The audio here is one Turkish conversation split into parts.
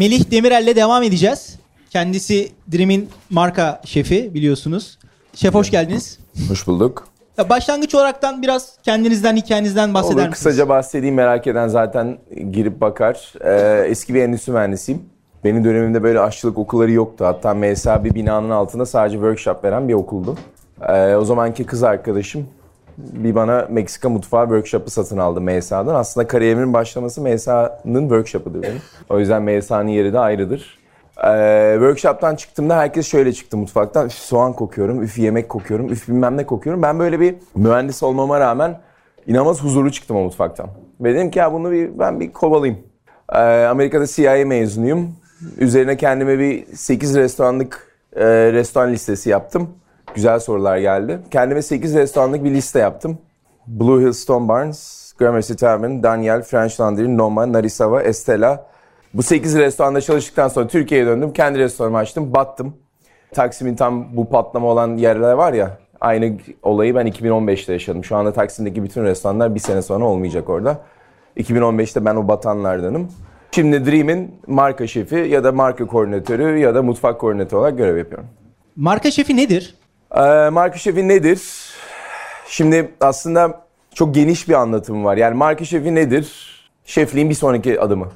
Melih Demirel'le devam edeceğiz. Kendisi Dream'in marka şefi biliyorsunuz. Şef hoş geldiniz. Hoş bulduk. Ya başlangıç olaraktan biraz kendinizden, hikayenizden bahseder Olur misiniz? kısaca bahsedeyim merak eden zaten girip bakar. Ee, eski bir endüstri mühendisiyim. Benim dönemimde böyle aşçılık okulları yoktu. Hatta MSA bir binanın altında sadece workshop veren bir okuldu. Ee, o zamanki kız arkadaşım bir bana Meksika mutfağı workshop'ı satın aldı MSA'dan. Aslında kariyerimin başlaması MSA'nın workshop'ıdır benim. O yüzden MSA'nın yeri de ayrıdır. Ee, workshop'tan çıktığımda herkes şöyle çıktı mutfaktan. Üf soğan kokuyorum, üf yemek kokuyorum, üf bilmem ne kokuyorum. Ben böyle bir mühendis olmama rağmen inanılmaz huzurlu çıktım o mutfaktan. Ve dedim ki ya bunu bir, ben bir kovalayayım. Ee, Amerika'da CIA mezunuyum. Üzerine kendime bir 8 restoranlık e, restoran listesi yaptım. Güzel sorular geldi. Kendime 8 restoranlık bir liste yaptım. Blue Hill Stone Barns, Gramercy Tavern, Daniel, French Laundry, Noma, Narisava, Estela. Bu 8 restoranda çalıştıktan sonra Türkiye'ye döndüm. Kendi restoranımı açtım, battım. Taksim'in tam bu patlama olan yerler var ya, aynı olayı ben 2015'te yaşadım. Şu anda Taksim'deki bütün restoranlar bir sene sonra olmayacak orada. 2015'te ben o batanlardanım. Şimdi Dream'in marka şefi ya da marka koordinatörü ya da mutfak koordinatörü olarak görev yapıyorum. Marka şefi nedir? Ee, şefi nedir? Şimdi aslında çok geniş bir anlatım var. Yani marka şefi nedir? Şefliğin bir sonraki adımı.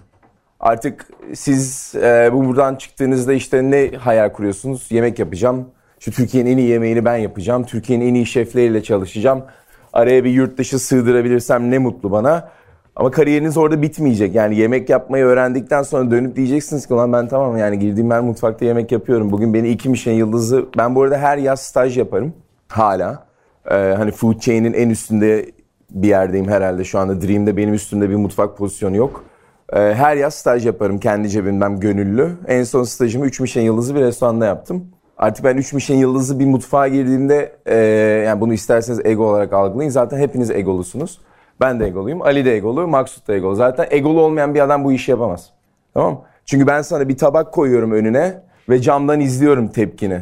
Artık siz e, bu buradan çıktığınızda işte ne hayal kuruyorsunuz? Yemek yapacağım. Şu Türkiye'nin en iyi yemeğini ben yapacağım. Türkiye'nin en iyi şefleriyle çalışacağım. Araya bir yurt dışı sığdırabilirsem ne mutlu bana. Ama kariyeriniz orada bitmeyecek. Yani yemek yapmayı öğrendikten sonra dönüp diyeceksiniz ki ulan ben tamam yani girdiğim her mutfakta yemek yapıyorum. Bugün beni iki Michelin yıldızı... Ben bu arada her yaz staj yaparım. Hala. Ee, hani food chain'in en üstünde bir yerdeyim herhalde. Şu anda Dream'de benim üstümde bir mutfak pozisyonu yok. Ee, her yaz staj yaparım kendi cebimden gönüllü. En son stajımı 3 Michelin yıldızı bir restoranda yaptım. Artık ben 3 Michelin yıldızı bir mutfağa girdiğimde e, yani bunu isterseniz ego olarak algılayın. Zaten hepiniz egolusunuz. Ben de egoluyum. Ali de egolu. Maksut da egolu. Zaten egolu olmayan bir adam bu işi yapamaz. Tamam? Çünkü ben sana bir tabak koyuyorum önüne ve camdan izliyorum tepkini.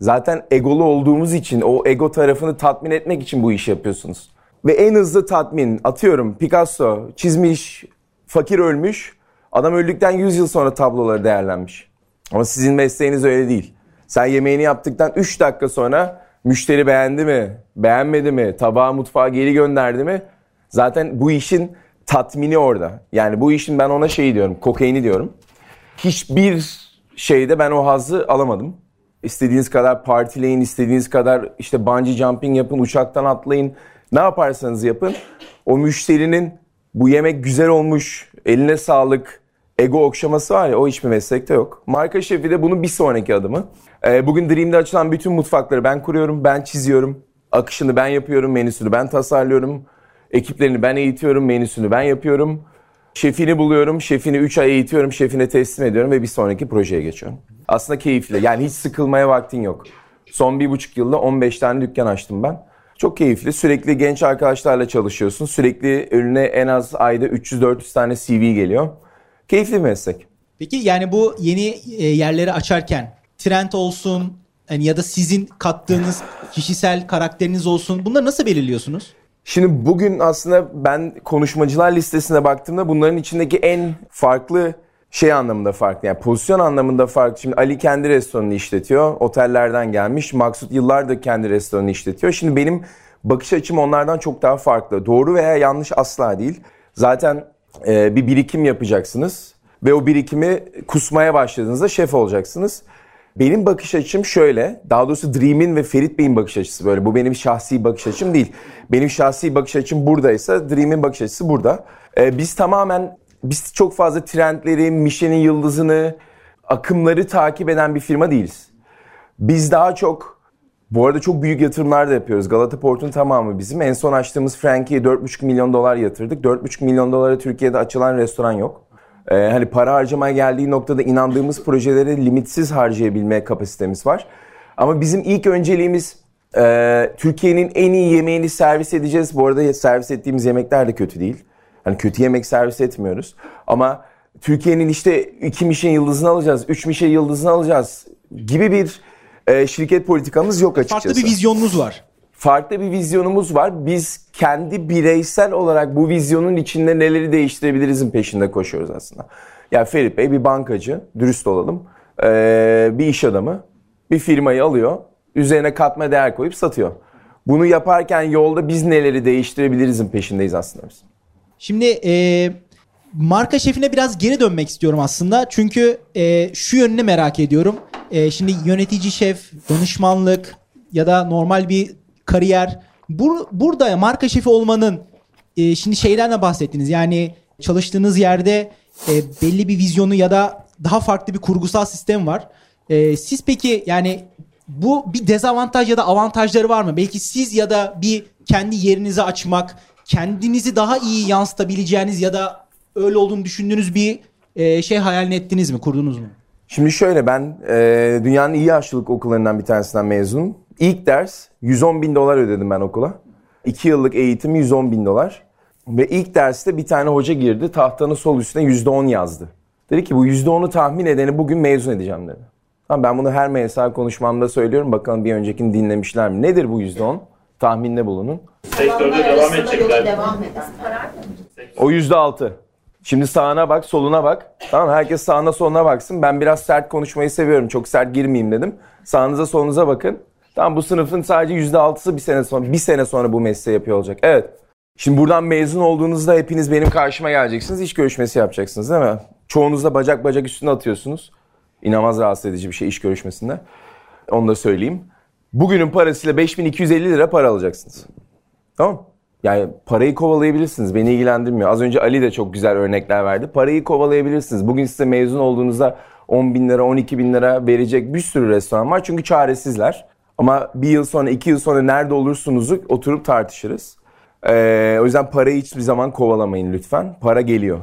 Zaten egolu olduğumuz için o ego tarafını tatmin etmek için bu işi yapıyorsunuz. Ve en hızlı tatmin atıyorum Picasso çizmiş, fakir ölmüş. Adam öldükten 100 yıl sonra tabloları değerlenmiş. Ama sizin mesleğiniz öyle değil. Sen yemeğini yaptıktan 3 dakika sonra müşteri beğendi mi, beğenmedi mi, tabağı mutfağa geri gönderdi mi? Zaten bu işin tatmini orada. Yani bu işin ben ona şeyi diyorum, kokaini diyorum. Hiçbir şeyde ben o hazzı alamadım. İstediğiniz kadar partileyin, istediğiniz kadar işte bungee jumping yapın, uçaktan atlayın. Ne yaparsanız yapın. O müşterinin bu yemek güzel olmuş, eline sağlık, ego okşaması var ya o hiçbir meslekte yok. Marka şefi de bunun bir sonraki adımı. Ee, bugün Dream'de açılan bütün mutfakları ben kuruyorum, ben çiziyorum. Akışını ben yapıyorum, menüsünü ben tasarlıyorum. Ekiplerini ben eğitiyorum, menüsünü ben yapıyorum. Şefini buluyorum, şefini 3 ay eğitiyorum, şefine teslim ediyorum ve bir sonraki projeye geçiyorum. Aslında keyifli. Yani hiç sıkılmaya vaktin yok. Son bir buçuk yılda 15 tane dükkan açtım ben. Çok keyifli. Sürekli genç arkadaşlarla çalışıyorsun. Sürekli önüne en az ayda 300-400 tane CV geliyor. Keyifli bir meslek. Peki yani bu yeni e, yerleri açarken trend olsun hani ya da sizin kattığınız kişisel karakteriniz olsun bunları nasıl belirliyorsunuz? Şimdi bugün aslında ben konuşmacılar listesine baktığımda bunların içindeki en farklı şey anlamında farklı. Yani pozisyon anlamında farklı. Şimdi Ali kendi restoranını işletiyor. Otellerden gelmiş. Maksut yıllardır kendi restoranını işletiyor. Şimdi benim bakış açım onlardan çok daha farklı. Doğru veya yanlış asla değil. Zaten e, bir birikim yapacaksınız. Ve o birikimi kusmaya başladığınızda şef olacaksınız. Benim bakış açım şöyle. Daha doğrusu Dream'in ve Ferit Bey'in bakış açısı böyle. Bu benim şahsi bakış açım değil. Benim şahsi bakış açım buradaysa Dream'in bakış açısı burada. Ee, biz tamamen biz çok fazla trendleri, Michelin yıldızını, akımları takip eden bir firma değiliz. Biz daha çok bu arada çok büyük yatırımlar da yapıyoruz. Galata Port'un tamamı bizim. En son açtığımız Frankie'ye 4,5 milyon dolar yatırdık. 4,5 milyon dolara Türkiye'de açılan restoran yok. Ee, hani para harcamaya geldiği noktada inandığımız projeleri limitsiz harcayabilme kapasitemiz var. Ama bizim ilk önceliğimiz e, Türkiye'nin en iyi yemeğini servis edeceğiz. Bu arada servis ettiğimiz yemekler de kötü değil. Hani kötü yemek servis etmiyoruz. Ama Türkiye'nin işte iki Michelin yıldızını alacağız, üç Michelin yıldızını alacağız gibi bir e, şirket politikamız yok açıkçası. Farklı bir vizyonunuz var. Farklı bir vizyonumuz var. Biz kendi bireysel olarak bu vizyonun içinde neleri değiştirebilirizin peşinde koşuyoruz aslında. Yani Ferit Bey bir bankacı, dürüst olalım. Ee, bir iş adamı. Bir firmayı alıyor, üzerine katma değer koyup satıyor. Bunu yaparken yolda biz neleri değiştirebilirizin peşindeyiz aslında biz. Şimdi e, marka şefine biraz geri dönmek istiyorum aslında. Çünkü e, şu yönünü merak ediyorum. E, şimdi yönetici şef, danışmanlık ya da normal bir kariyer. Bur, burada marka şefi olmanın e, şimdi şeyden de bahsettiniz. Yani çalıştığınız yerde e, belli bir vizyonu ya da daha farklı bir kurgusal sistem var. E, siz peki yani bu bir dezavantaj ya da avantajları var mı? Belki siz ya da bir kendi yerinizi açmak, kendinizi daha iyi yansıtabileceğiniz ya da öyle olduğunu düşündüğünüz bir e, şey hayal ettiniz mi, kurdunuz mu? Şimdi şöyle ben e, dünyanın iyi aşçılık okullarından bir tanesinden mezunum. İlk ders 110 bin dolar ödedim ben okula. 2 yıllık eğitim 110 bin dolar. Ve ilk derste bir tane hoca girdi tahtanın sol üstüne %10 yazdı. Dedi ki bu %10'u tahmin edeni bugün mezun edeceğim dedi. Tamam, ben bunu her MSA konuşmamda söylüyorum. Bakalım bir öncekini dinlemişler mi? Nedir bu %10? Tahminde bulunun. Sektörde devam edecekler. Devam. O %6. Şimdi sağına bak, soluna bak. Tamam herkes sağına soluna baksın. Ben biraz sert konuşmayı seviyorum. Çok sert girmeyeyim dedim. Sağınıza solunuza bakın. Tamam bu sınıfın sadece %6'sı bir sene sonra bir sene sonra bu mesleği yapıyor olacak. Evet. Şimdi buradan mezun olduğunuzda hepiniz benim karşıma geleceksiniz. İş görüşmesi yapacaksınız değil mi? Çoğunuz da bacak bacak üstüne atıyorsunuz. İnanılmaz rahatsız edici bir şey iş görüşmesinde. Onu da söyleyeyim. Bugünün parasıyla 5250 lira para alacaksınız. Tamam Yani parayı kovalayabilirsiniz. Beni ilgilendirmiyor. Az önce Ali de çok güzel örnekler verdi. Parayı kovalayabilirsiniz. Bugün size mezun olduğunuzda 10 bin lira, 12 bin lira verecek bir sürü restoran var. Çünkü çaresizler. Ama bir yıl sonra, iki yıl sonra nerede olursunuzu oturup tartışırız. Ee, o yüzden parayı hiçbir zaman kovalamayın lütfen. Para geliyor.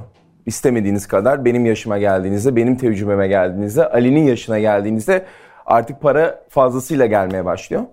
İstemediğiniz kadar benim yaşıma geldiğinizde, benim tecrübeme geldiğinizde, Ali'nin yaşına geldiğinizde artık para fazlasıyla gelmeye başlıyor.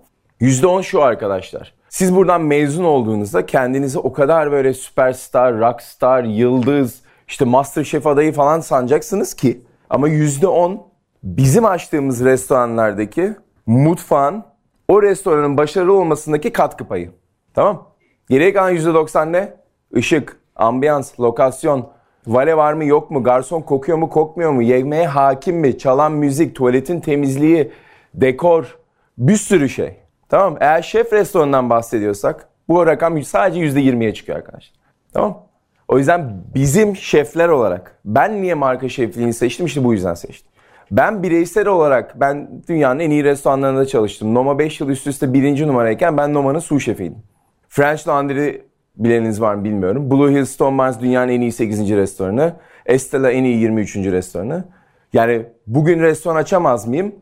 %10 şu arkadaşlar. Siz buradan mezun olduğunuzda kendinizi o kadar böyle süperstar, rockstar, yıldız, işte masterchef adayı falan sanacaksınız ki ama %10 bizim açtığımız restoranlardaki mutfağın o restoranın başarılı olmasındaki katkı payı. Tamam? Geriye kalan %90 ne? Işık, ambiyans, lokasyon, vale var mı yok mu, garson kokuyor mu kokmuyor mu, yemeğe hakim mi, çalan müzik, tuvaletin temizliği, dekor, bir sürü şey. Tamam Eğer şef restoranından bahsediyorsak bu rakam sadece %20'ye çıkıyor arkadaşlar. Tamam O yüzden bizim şefler olarak ben niye marka şefliğini seçtim işte bu yüzden seçtim. Ben bireysel olarak ben dünyanın en iyi restoranlarında çalıştım. Noma 5 yıl üst üste birinci numarayken ben Noma'nın su şefiydim. French Laundry bileniniz var mı bilmiyorum. Blue Hill Stone Barns dünyanın en iyi 8. restoranı. Estela en iyi 23. restoranı. Yani bugün restoran açamaz mıyım?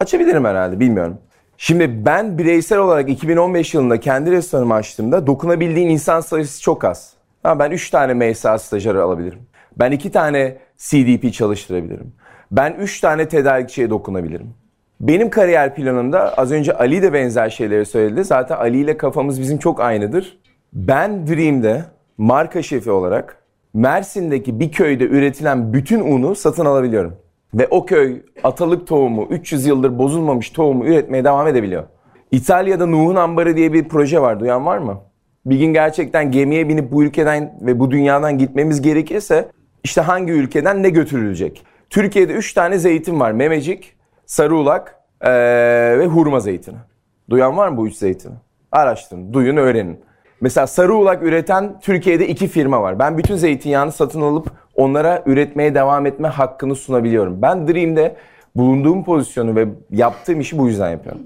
Açabilirim herhalde bilmiyorum. Şimdi ben bireysel olarak 2015 yılında kendi restoranımı açtığımda dokunabildiğin insan sayısı çok az. Ha, ben 3 tane MSA stajyeri alabilirim. Ben 2 tane CDP çalıştırabilirim. Ben 3 tane tedarikçiye dokunabilirim. Benim kariyer planımda az önce Ali de benzer şeyleri söyledi. Zaten Ali ile kafamız bizim çok aynıdır. Ben Dream'de marka şefi olarak Mersin'deki bir köyde üretilen bütün unu satın alabiliyorum. Ve o köy atalık tohumu, 300 yıldır bozulmamış tohumu üretmeye devam edebiliyor. İtalya'da Nuh'un Ambarı diye bir proje var. Duyan var mı? Bir gün gerçekten gemiye binip bu ülkeden ve bu dünyadan gitmemiz gerekirse işte hangi ülkeden ne götürülecek? Türkiye'de 3 tane zeytin var. Memecik, Sarıulak ee, ve hurma zeytini. Duyan var mı bu üç zeytini? Araştırın, duyun, öğrenin. Mesela Sarıulak üreten Türkiye'de iki firma var. Ben bütün zeytinyağını satın alıp onlara üretmeye devam etme hakkını sunabiliyorum. Ben Dream'de bulunduğum pozisyonu ve yaptığım işi bu yüzden yapıyorum.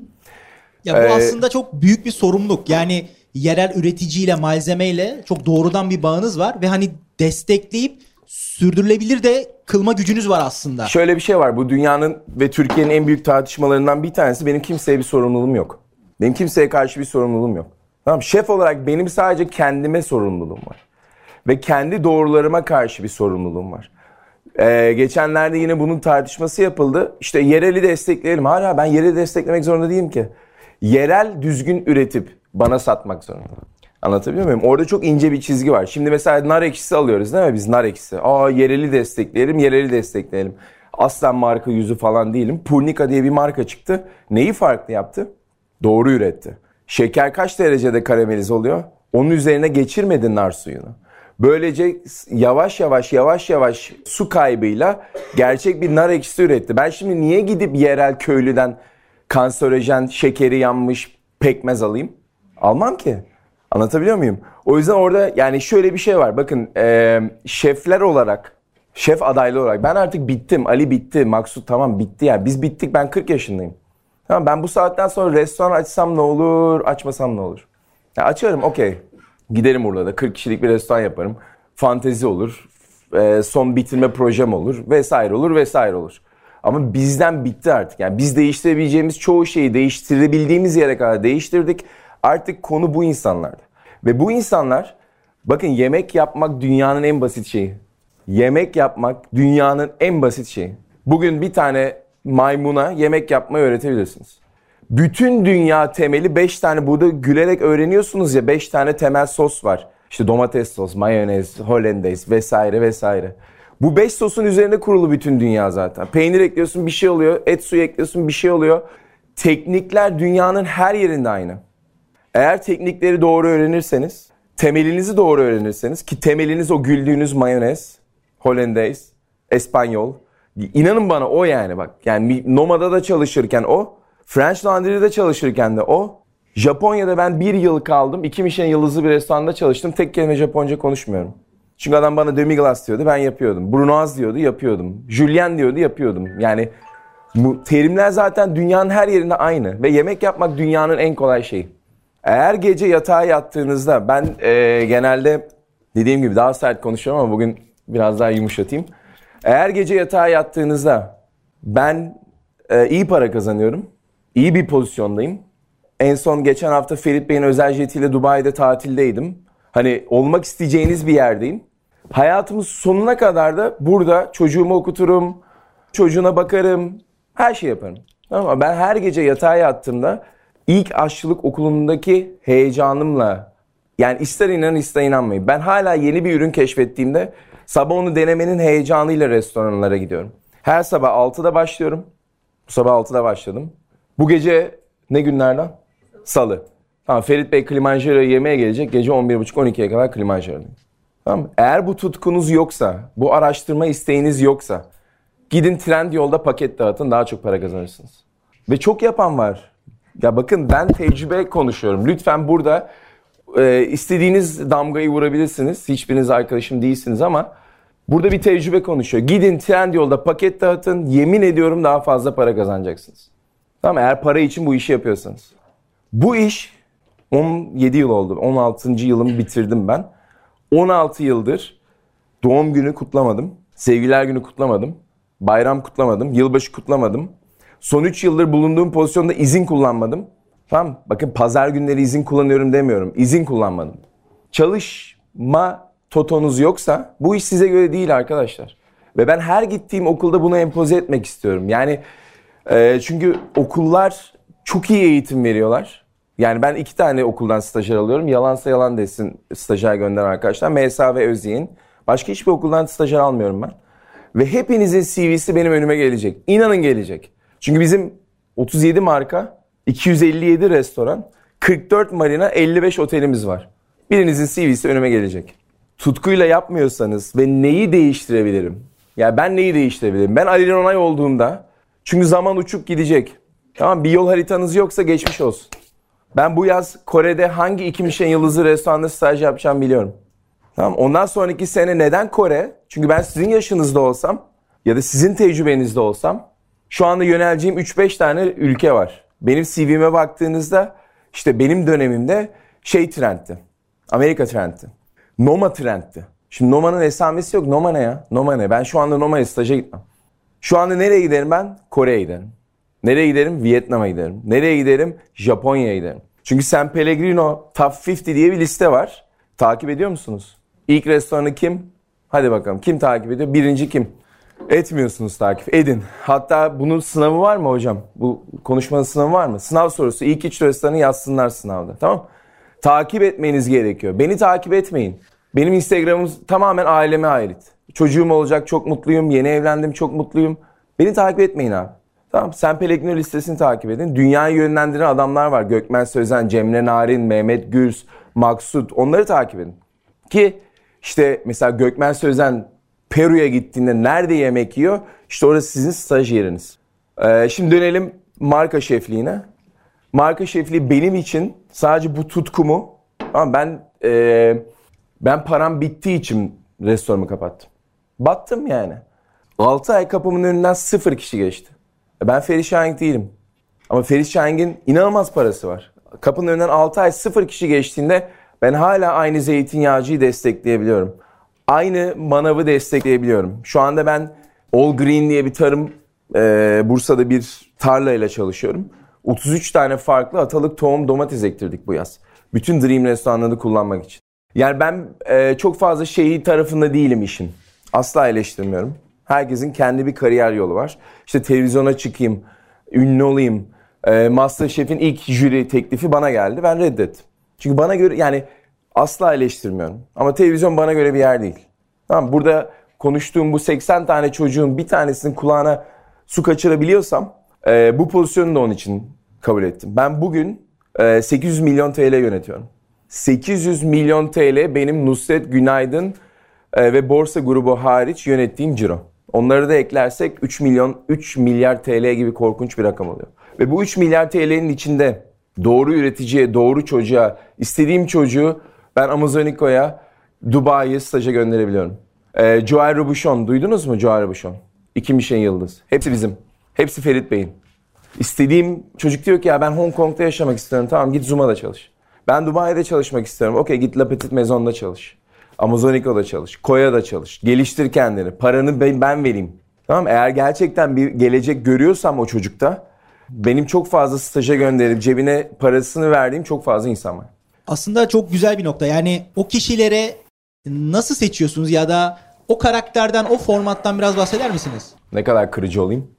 Ya bu ee, aslında çok büyük bir sorumluluk. Yani yerel üreticiyle, malzemeyle çok doğrudan bir bağınız var ve hani destekleyip sürdürülebilir de kılma gücünüz var aslında. Şöyle bir şey var. Bu dünyanın ve Türkiye'nin en büyük tartışmalarından bir tanesi benim kimseye bir sorumluluğum yok. Benim kimseye karşı bir sorumluluğum yok. Tamam şef olarak benim sadece kendime sorumluluğum var. Ve kendi doğrularıma karşı bir sorumluluğum var. Ee, geçenlerde yine bunun tartışması yapıldı. İşte yereli destekleyelim. Hala ben yereli desteklemek zorunda değilim ki. Yerel düzgün üretip bana satmak zorunda. Anlatabiliyor muyum? Orada çok ince bir çizgi var. Şimdi mesela nar ekşisi alıyoruz değil mi? Biz nar ekşisi. Aa yereli destekleyelim, yereli destekleyelim. Aslen marka yüzü falan değilim. Purnika diye bir marka çıktı. Neyi farklı yaptı? Doğru üretti. Şeker kaç derecede karamelize oluyor? Onun üzerine geçirmedin nar suyunu. Böylece yavaş yavaş yavaş yavaş su kaybıyla gerçek bir nar ekşisi üretti. Ben şimdi niye gidip yerel köylüden kanserojen, şekeri yanmış pekmez alayım? Almam ki. Anlatabiliyor muyum? O yüzden orada yani şöyle bir şey var. Bakın e, şefler olarak, şef adaylı olarak ben artık bittim. Ali bitti, Maksut tamam bitti ya. Yani. Biz bittik ben 40 yaşındayım. Tamam ben bu saatten sonra restoran açsam ne olur, açmasam ne olur? Ya açarım okey. Giderim Urla'da 40 kişilik bir restoran yaparım. Fantezi olur, e, son bitirme projem olur vesaire olur vesaire olur. Ama bizden bitti artık. Yani biz değiştirebileceğimiz çoğu şeyi değiştirebildiğimiz yere kadar değiştirdik. Artık konu bu insanlarda. Ve bu insanlar bakın yemek yapmak dünyanın en basit şeyi. Yemek yapmak dünyanın en basit şeyi. Bugün bir tane maymuna yemek yapmayı öğretebilirsiniz. Bütün dünya temeli 5 tane burada gülerek öğreniyorsunuz ya 5 tane temel sos var. İşte domates sos, mayonez, hollandaise vesaire vesaire. Bu 5 sosun üzerinde kurulu bütün dünya zaten. Peynir ekliyorsun bir şey oluyor, et suyu ekliyorsun bir şey oluyor. Teknikler dünyanın her yerinde aynı. Eğer teknikleri doğru öğrenirseniz, temelinizi doğru öğrenirseniz ki temeliniz o güldüğünüz mayonez, hollandaise, espanyol. İnanın bana o yani bak. Yani Noma'da da çalışırken o, French Laundry'de çalışırken de o. Japonya'da ben bir yıl kaldım. iki Michelin yıldızlı bir restoranda çalıştım. Tek kelime Japonca konuşmuyorum. Çünkü adam bana demi glace diyordu ben yapıyordum. Brunoise diyordu yapıyordum. Julien diyordu yapıyordum. Yani bu terimler zaten dünyanın her yerinde aynı. Ve yemek yapmak dünyanın en kolay şeyi. Eğer gece yatağa yattığınızda ben e, genelde dediğim gibi daha sert konuşuyorum ama bugün biraz daha yumuşatayım. Eğer gece yatağa yattığınızda ben e, iyi para kazanıyorum. iyi bir pozisyondayım. En son geçen hafta Ferit Bey'in özel jetiyle Dubai'de tatildeydim. Hani olmak isteyeceğiniz bir yerdeyim. Hayatımın sonuna kadar da burada çocuğumu okuturum, çocuğuna bakarım, her şey yaparım. Ama ben her gece yatağa yattığımda ilk aşçılık okulundaki heyecanımla yani ister inanın ister inanmayın. Ben hala yeni bir ürün keşfettiğimde sabah onu denemenin heyecanıyla restoranlara gidiyorum. Her sabah 6'da başlıyorum. Bu sabah 6'da başladım. Bu gece ne günlerden? Salı. Tamam Ferit Bey Kilimanjaro'ya yemeğe gelecek. Gece 11.30-12'ye kadar Kilimanjaro'dayım. Tamam Eğer bu tutkunuz yoksa, bu araştırma isteğiniz yoksa gidin trend yolda paket dağıtın daha çok para kazanırsınız. Ve çok yapan var. Ya bakın ben tecrübe konuşuyorum. Lütfen burada e, istediğiniz damgayı vurabilirsiniz. Hiçbiriniz arkadaşım değilsiniz ama burada bir tecrübe konuşuyor. Gidin trend yolda paket dağıtın. Yemin ediyorum daha fazla para kazanacaksınız. Tamam Eğer para için bu işi yapıyorsanız. Bu iş 17 yıl oldu. 16. yılımı bitirdim ben. 16 yıldır doğum günü kutlamadım. Sevgiler günü kutlamadım. Bayram kutlamadım. Yılbaşı kutlamadım. Son 3 yıldır bulunduğum pozisyonda izin kullanmadım. Tamam Bakın pazar günleri izin kullanıyorum demiyorum. İzin kullanmadım. Çalışma totonuz yoksa bu iş size göre değil arkadaşlar. Ve ben her gittiğim okulda bunu empoze etmek istiyorum. Yani e, çünkü okullar çok iyi eğitim veriyorlar. Yani ben iki tane okuldan stajyer alıyorum. Yalansa yalan desin stajyer gönderen arkadaşlar. MSA ve Özyeğin. Başka hiçbir okuldan stajyer almıyorum ben. Ve hepinizin CV'si benim önüme gelecek. İnanın gelecek. Çünkü bizim 37 marka, 257 restoran, 44 marina, 55 otelimiz var. Birinizin CV'si önüme gelecek. Tutkuyla yapmıyorsanız ve neyi değiştirebilirim? Ya yani ben neyi değiştirebilirim? Ben Ali Ronay olduğumda çünkü zaman uçup gidecek. Tamam bir yol haritanız yoksa geçmiş olsun. Ben bu yaz Kore'de hangi iki Michelin yıldızlı restoranda staj yapacağım biliyorum. Tamam Ondan sonraki sene neden Kore? Çünkü ben sizin yaşınızda olsam ya da sizin tecrübenizde olsam şu anda yöneleceğim 3-5 tane ülke var. Benim CV'me baktığınızda işte benim dönemimde şey trendti. Amerika trendti. Noma trendti. Şimdi Noma'nın esamesi yok. Noma ne ya? Noma ne? Ben şu anda Noma'ya staja gitmem. Şu anda nereye giderim ben? Kore'ye giderim. Nereye giderim? Vietnam'a giderim. Nereye giderim? Japonya'ya giderim. Çünkü San Pellegrino Top 50 diye bir liste var. Takip ediyor musunuz? İlk restoranı kim? Hadi bakalım kim takip ediyor? Birinci kim? Etmiyorsunuz takip. Edin. Hatta bunun sınavı var mı hocam? Bu konuşmanın sınavı var mı? Sınav sorusu. İlk üç restoranı yazsınlar sınavda. Tamam Takip etmeniz gerekiyor. Beni takip etmeyin. Benim Instagram'ım tamamen aileme ait. Çocuğum olacak çok mutluyum. Yeni evlendim çok mutluyum. Beni takip etmeyin abi. Tamam Sen Pellegrino listesini takip edin. Dünyayı yönlendiren adamlar var. Gökmen Sözen, Cemre Narin, Mehmet Gürs, Maksut. Onları takip edin. Ki İşte mesela Gökmen Sözen Peru'ya gittiğinde nerede yemek yiyor? İşte orası sizin staj yeriniz. Ee, şimdi dönelim marka şefliğine. Marka şefliği benim için sadece bu tutkumu ama ben e, ben param bittiği için restoranımı kapattım. Battım yani. 6 ay kapımın önünden sıfır kişi geçti. Ben Ferit Şahin değilim. Ama Ferit Şahin'in inanılmaz parası var. Kapının önünden 6 ay sıfır kişi geçtiğinde ben hala aynı zeytinyağcıyı destekleyebiliyorum. Aynı manavı destekleyebiliyorum. Şu anda ben All Green diye bir tarım e, Bursa'da bir tarlayla çalışıyorum. 33 tane farklı atalık tohum domates ektirdik bu yaz. Bütün Dream restoranlarını kullanmak için. Yani ben e, çok fazla şeyi tarafında değilim işin. Asla eleştirmiyorum. Herkesin kendi bir kariyer yolu var. İşte televizyona çıkayım, ünlü olayım. E, Masterchef'in ilk jüri teklifi bana geldi. Ben reddettim. Çünkü bana göre yani asla eleştirmiyorum. Ama televizyon bana göre bir yer değil. Tamam burada konuştuğum bu 80 tane çocuğun bir tanesinin kulağına su kaçırabiliyorsam e, bu pozisyonu da onun için kabul ettim. Ben bugün e, 800 milyon TL yönetiyorum. 800 milyon TL benim Nusret Günaydın e, ve borsa grubu hariç yönettiğim ciro. Onları da eklersek 3 milyon 3 milyar TL gibi korkunç bir rakam oluyor. Ve bu 3 milyar TL'nin içinde doğru üreticiye, doğru çocuğa, istediğim çocuğu ben Amazoniko'ya, Dubai'ye staja gönderebiliyorum. E, Joel Robuchon, duydunuz mu Joel Robuchon? İki Michelin yıldız. Hepsi bizim. Hepsi Ferit Bey'in. İstediğim çocuk diyor ki ya ben Hong Kong'da yaşamak istiyorum. Tamam git Zuma'da çalış. Ben Dubai'de çalışmak istiyorum. Okey git La Petite Maison'da çalış. Amazonico'da çalış. Koya'da çalış. Geliştir kendini. Paranı ben, ben vereyim. Tamam Eğer gerçekten bir gelecek görüyorsam o çocukta benim çok fazla staja gönderip cebine parasını verdiğim çok fazla insan var. Aslında çok güzel bir nokta. Yani o kişilere nasıl seçiyorsunuz ya da o karakterden, o formattan biraz bahseder misiniz? Ne kadar kırıcı olayım.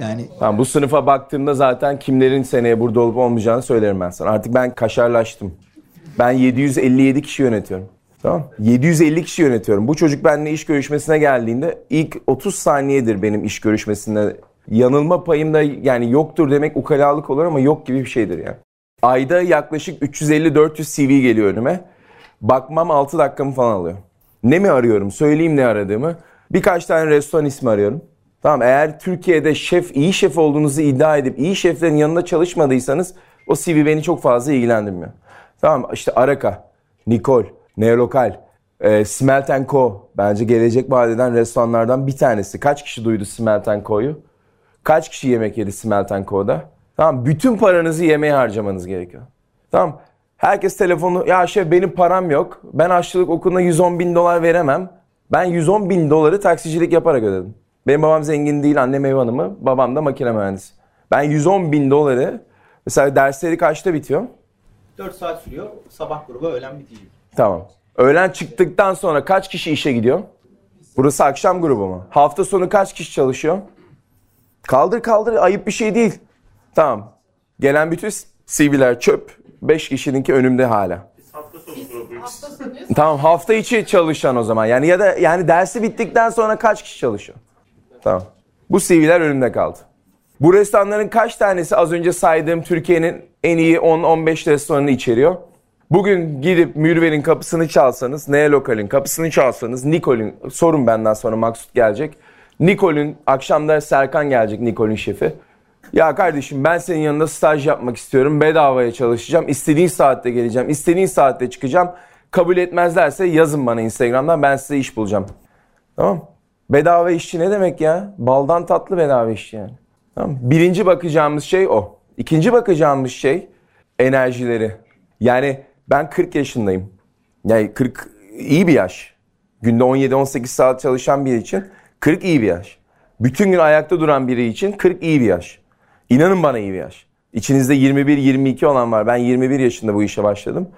Yani Tamam, bu sınıfa baktığımda zaten kimlerin seneye burada olup olmayacağını söylerim ben sana. Artık ben kaşarlaştım. Ben 757 kişi yönetiyorum. Tamam 750 kişi yönetiyorum. Bu çocuk benimle iş görüşmesine geldiğinde ilk 30 saniyedir benim iş görüşmesinde. Yanılma payım da yani yoktur demek ukalalık olur ama yok gibi bir şeydir yani. Ayda yaklaşık 350-400 CV geliyor önüme. Bakmam 6 dakikamı falan alıyor. Ne mi arıyorum? Söyleyeyim ne aradığımı. Birkaç tane restoran ismi arıyorum. Tamam eğer Türkiye'de şef, iyi şef olduğunuzu iddia edip iyi şeflerin yanında çalışmadıysanız o CV beni çok fazla ilgilendirmiyor. Tamam işte Araka, Nikol, Neolokal, e, Smelt Co. Bence gelecek vadeden restoranlardan bir tanesi. Kaç kişi duydu Smelt Co'yu? Kaç kişi yemek yedi Smelt Co'da? Tamam bütün paranızı yemeğe harcamanız gerekiyor. Tamam herkes telefonu ya şef benim param yok. Ben aşçılık okuluna 110 bin dolar veremem. Ben 110 bin doları taksicilik yaparak ödedim. Benim babam zengin değil, annem ev hanımı, babam da makine mühendisi. Ben 110 bin doları, mesela dersleri kaçta bitiyor? 4 saat sürüyor. Sabah grubu öğlen bitiyor. Tamam. Öğlen çıktıktan sonra kaç kişi işe gidiyor? Burası akşam grubu mu? Hafta sonu kaç kişi çalışıyor? Kaldır kaldır ayıp bir şey değil. Tamam. Gelen bütün CV'ler çöp. 5 kişininki önümde hala. Tamam hafta içi çalışan o zaman. Yani ya da yani dersi bittikten sonra kaç kişi çalışıyor? Tamam. Bu CV'ler önümde kaldı. Bu restoranların kaç tanesi az önce saydığım Türkiye'nin en iyi 10-15 restoranını içeriyor? Bugün gidip Mürver'in kapısını çalsanız, Neye Lokal'in kapısını çalsanız, Nikol'ün, sorun benden sonra Maksut gelecek. Nikol'ün, akşamda Serkan gelecek Nikol'ün şefi. Ya kardeşim ben senin yanında staj yapmak istiyorum. Bedavaya çalışacağım. İstediğin saatte geleceğim. istediğin saatte çıkacağım. Kabul etmezlerse yazın bana Instagram'dan ben size iş bulacağım. Tamam. Bedava işçi ne demek ya? Baldan tatlı bedava işçi yani. Tamam. Birinci bakacağımız şey o. İkinci bakacağımız şey enerjileri. Yani ben 40 yaşındayım. Yani 40 iyi bir yaş. Günde 17-18 saat çalışan biri için 40 iyi bir yaş. Bütün gün ayakta duran biri için 40 iyi bir yaş. İnanın bana iyi bir yaş. İçinizde 21-22 olan var. Ben 21 yaşında bu işe başladım.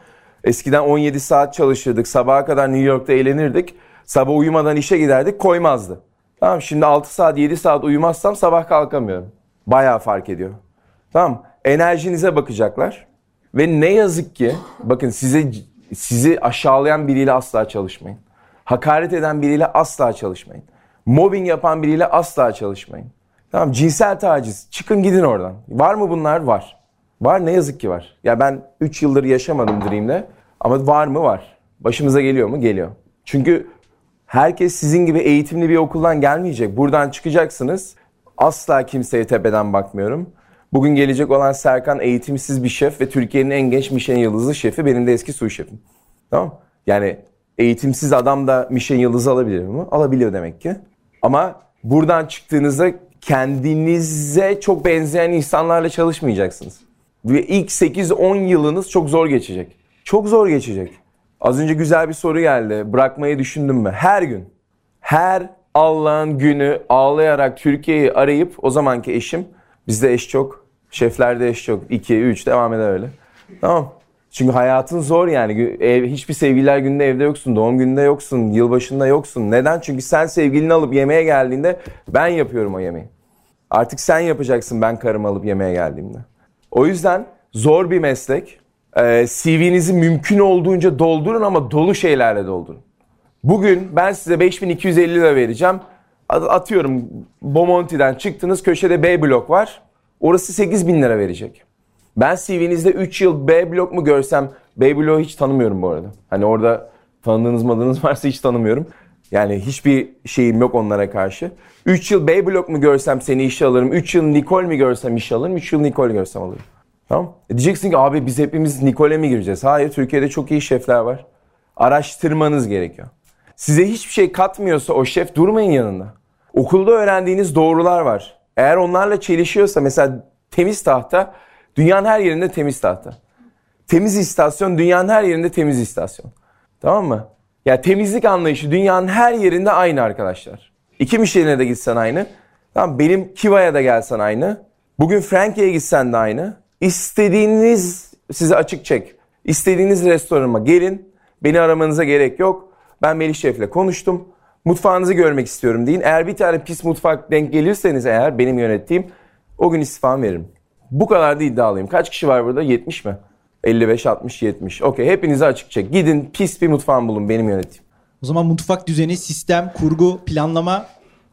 Eskiden 17 saat çalışırdık. Sabaha kadar New York'ta eğlenirdik. Sabah uyumadan işe giderdik koymazdı. Tamam şimdi 6 saat 7 saat uyumazsam sabah kalkamıyorum. Bayağı fark ediyor. Tamam enerjinize bakacaklar. Ve ne yazık ki bakın size sizi aşağılayan biriyle asla çalışmayın. Hakaret eden biriyle asla çalışmayın. Mobbing yapan biriyle asla çalışmayın. Tamam cinsel taciz. Çıkın gidin oradan. Var mı bunlar? Var. Var ne yazık ki var. Ya ben 3 yıldır yaşamadım Dream'de. Ama var mı? Var. Başımıza geliyor mu? Geliyor. Çünkü herkes sizin gibi eğitimli bir okuldan gelmeyecek. Buradan çıkacaksınız. Asla kimseye tepeden bakmıyorum. Bugün gelecek olan Serkan eğitimsiz bir şef ve Türkiye'nin en genç Michelin yıldızı şefi. Benim de eski su şefim. Tamam Yani eğitimsiz adam da Michelin yıldızı alabilir mi? Alabiliyor demek ki. Ama buradan çıktığınızda kendinize çok benzeyen insanlarla çalışmayacaksınız. Ve ilk 8-10 yılınız çok zor geçecek. Çok zor geçecek. Az önce güzel bir soru geldi. Bırakmayı düşündüm mü? Her gün. Her Allah'ın günü ağlayarak Türkiye'yi arayıp o zamanki eşim bizde eş çok. Şeflerde eş çok. 2, 3 devam eder öyle. Tamam. Çünkü hayatın zor yani. Ev, hiçbir sevgililer gününde evde yoksun. Doğum gününde yoksun. Yılbaşında yoksun. Neden? Çünkü sen sevgilini alıp yemeğe geldiğinde ben yapıyorum o yemeği. Artık sen yapacaksın ben karımı alıp yemeğe geldiğimde. O yüzden zor bir meslek. Ee, CV'nizi mümkün olduğunca doldurun ama dolu şeylerle doldurun. Bugün ben size 5250 lira vereceğim. Atıyorum Bomonti'den çıktınız köşede B blok var. Orası 8000 lira verecek. Ben CV'nizde 3 yıl B blok mu görsem B bloğu hiç tanımıyorum bu arada. Hani orada tanıdığınız madınız varsa hiç tanımıyorum. Yani hiçbir şeyim yok onlara karşı. 3 yıl B blok mu görsem seni işe alırım. 3 yıl Nikol mi görsem işe alırım. 3 yıl Nikol görsem alırım. Tamam. E diyeceksin ki abi biz hepimiz Nikol'e mi gireceğiz? Hayır Türkiye'de çok iyi şefler var. Araştırmanız gerekiyor. Size hiçbir şey katmıyorsa o şef durmayın yanında. Okulda öğrendiğiniz doğrular var. Eğer onlarla çelişiyorsa mesela temiz tahta dünyanın her yerinde temiz tahta. Temiz istasyon dünyanın her yerinde temiz istasyon. Tamam mı? Ya temizlik anlayışı dünyanın her yerinde aynı arkadaşlar. İki Michelin'e de gitsen aynı. Tamam benim Kiva'ya da gelsen aynı. Bugün Frankie'ye gitsen de aynı. İstediğiniz size açık çek. İstediğiniz restoranıma gelin. Beni aramanıza gerek yok. Ben Melih Şef'le konuştum. Mutfağınızı görmek istiyorum deyin. Eğer bir tane pis mutfak denk gelirseniz eğer benim yönettiğim o gün istifam veririm. Bu kadar da iddialıyım. Kaç kişi var burada? 70 mi? 55, 60, 70. Okey hepinize açık çek. Gidin pis bir mutfağım bulun benim yöneteyim. O zaman mutfak düzeni, sistem, kurgu, planlama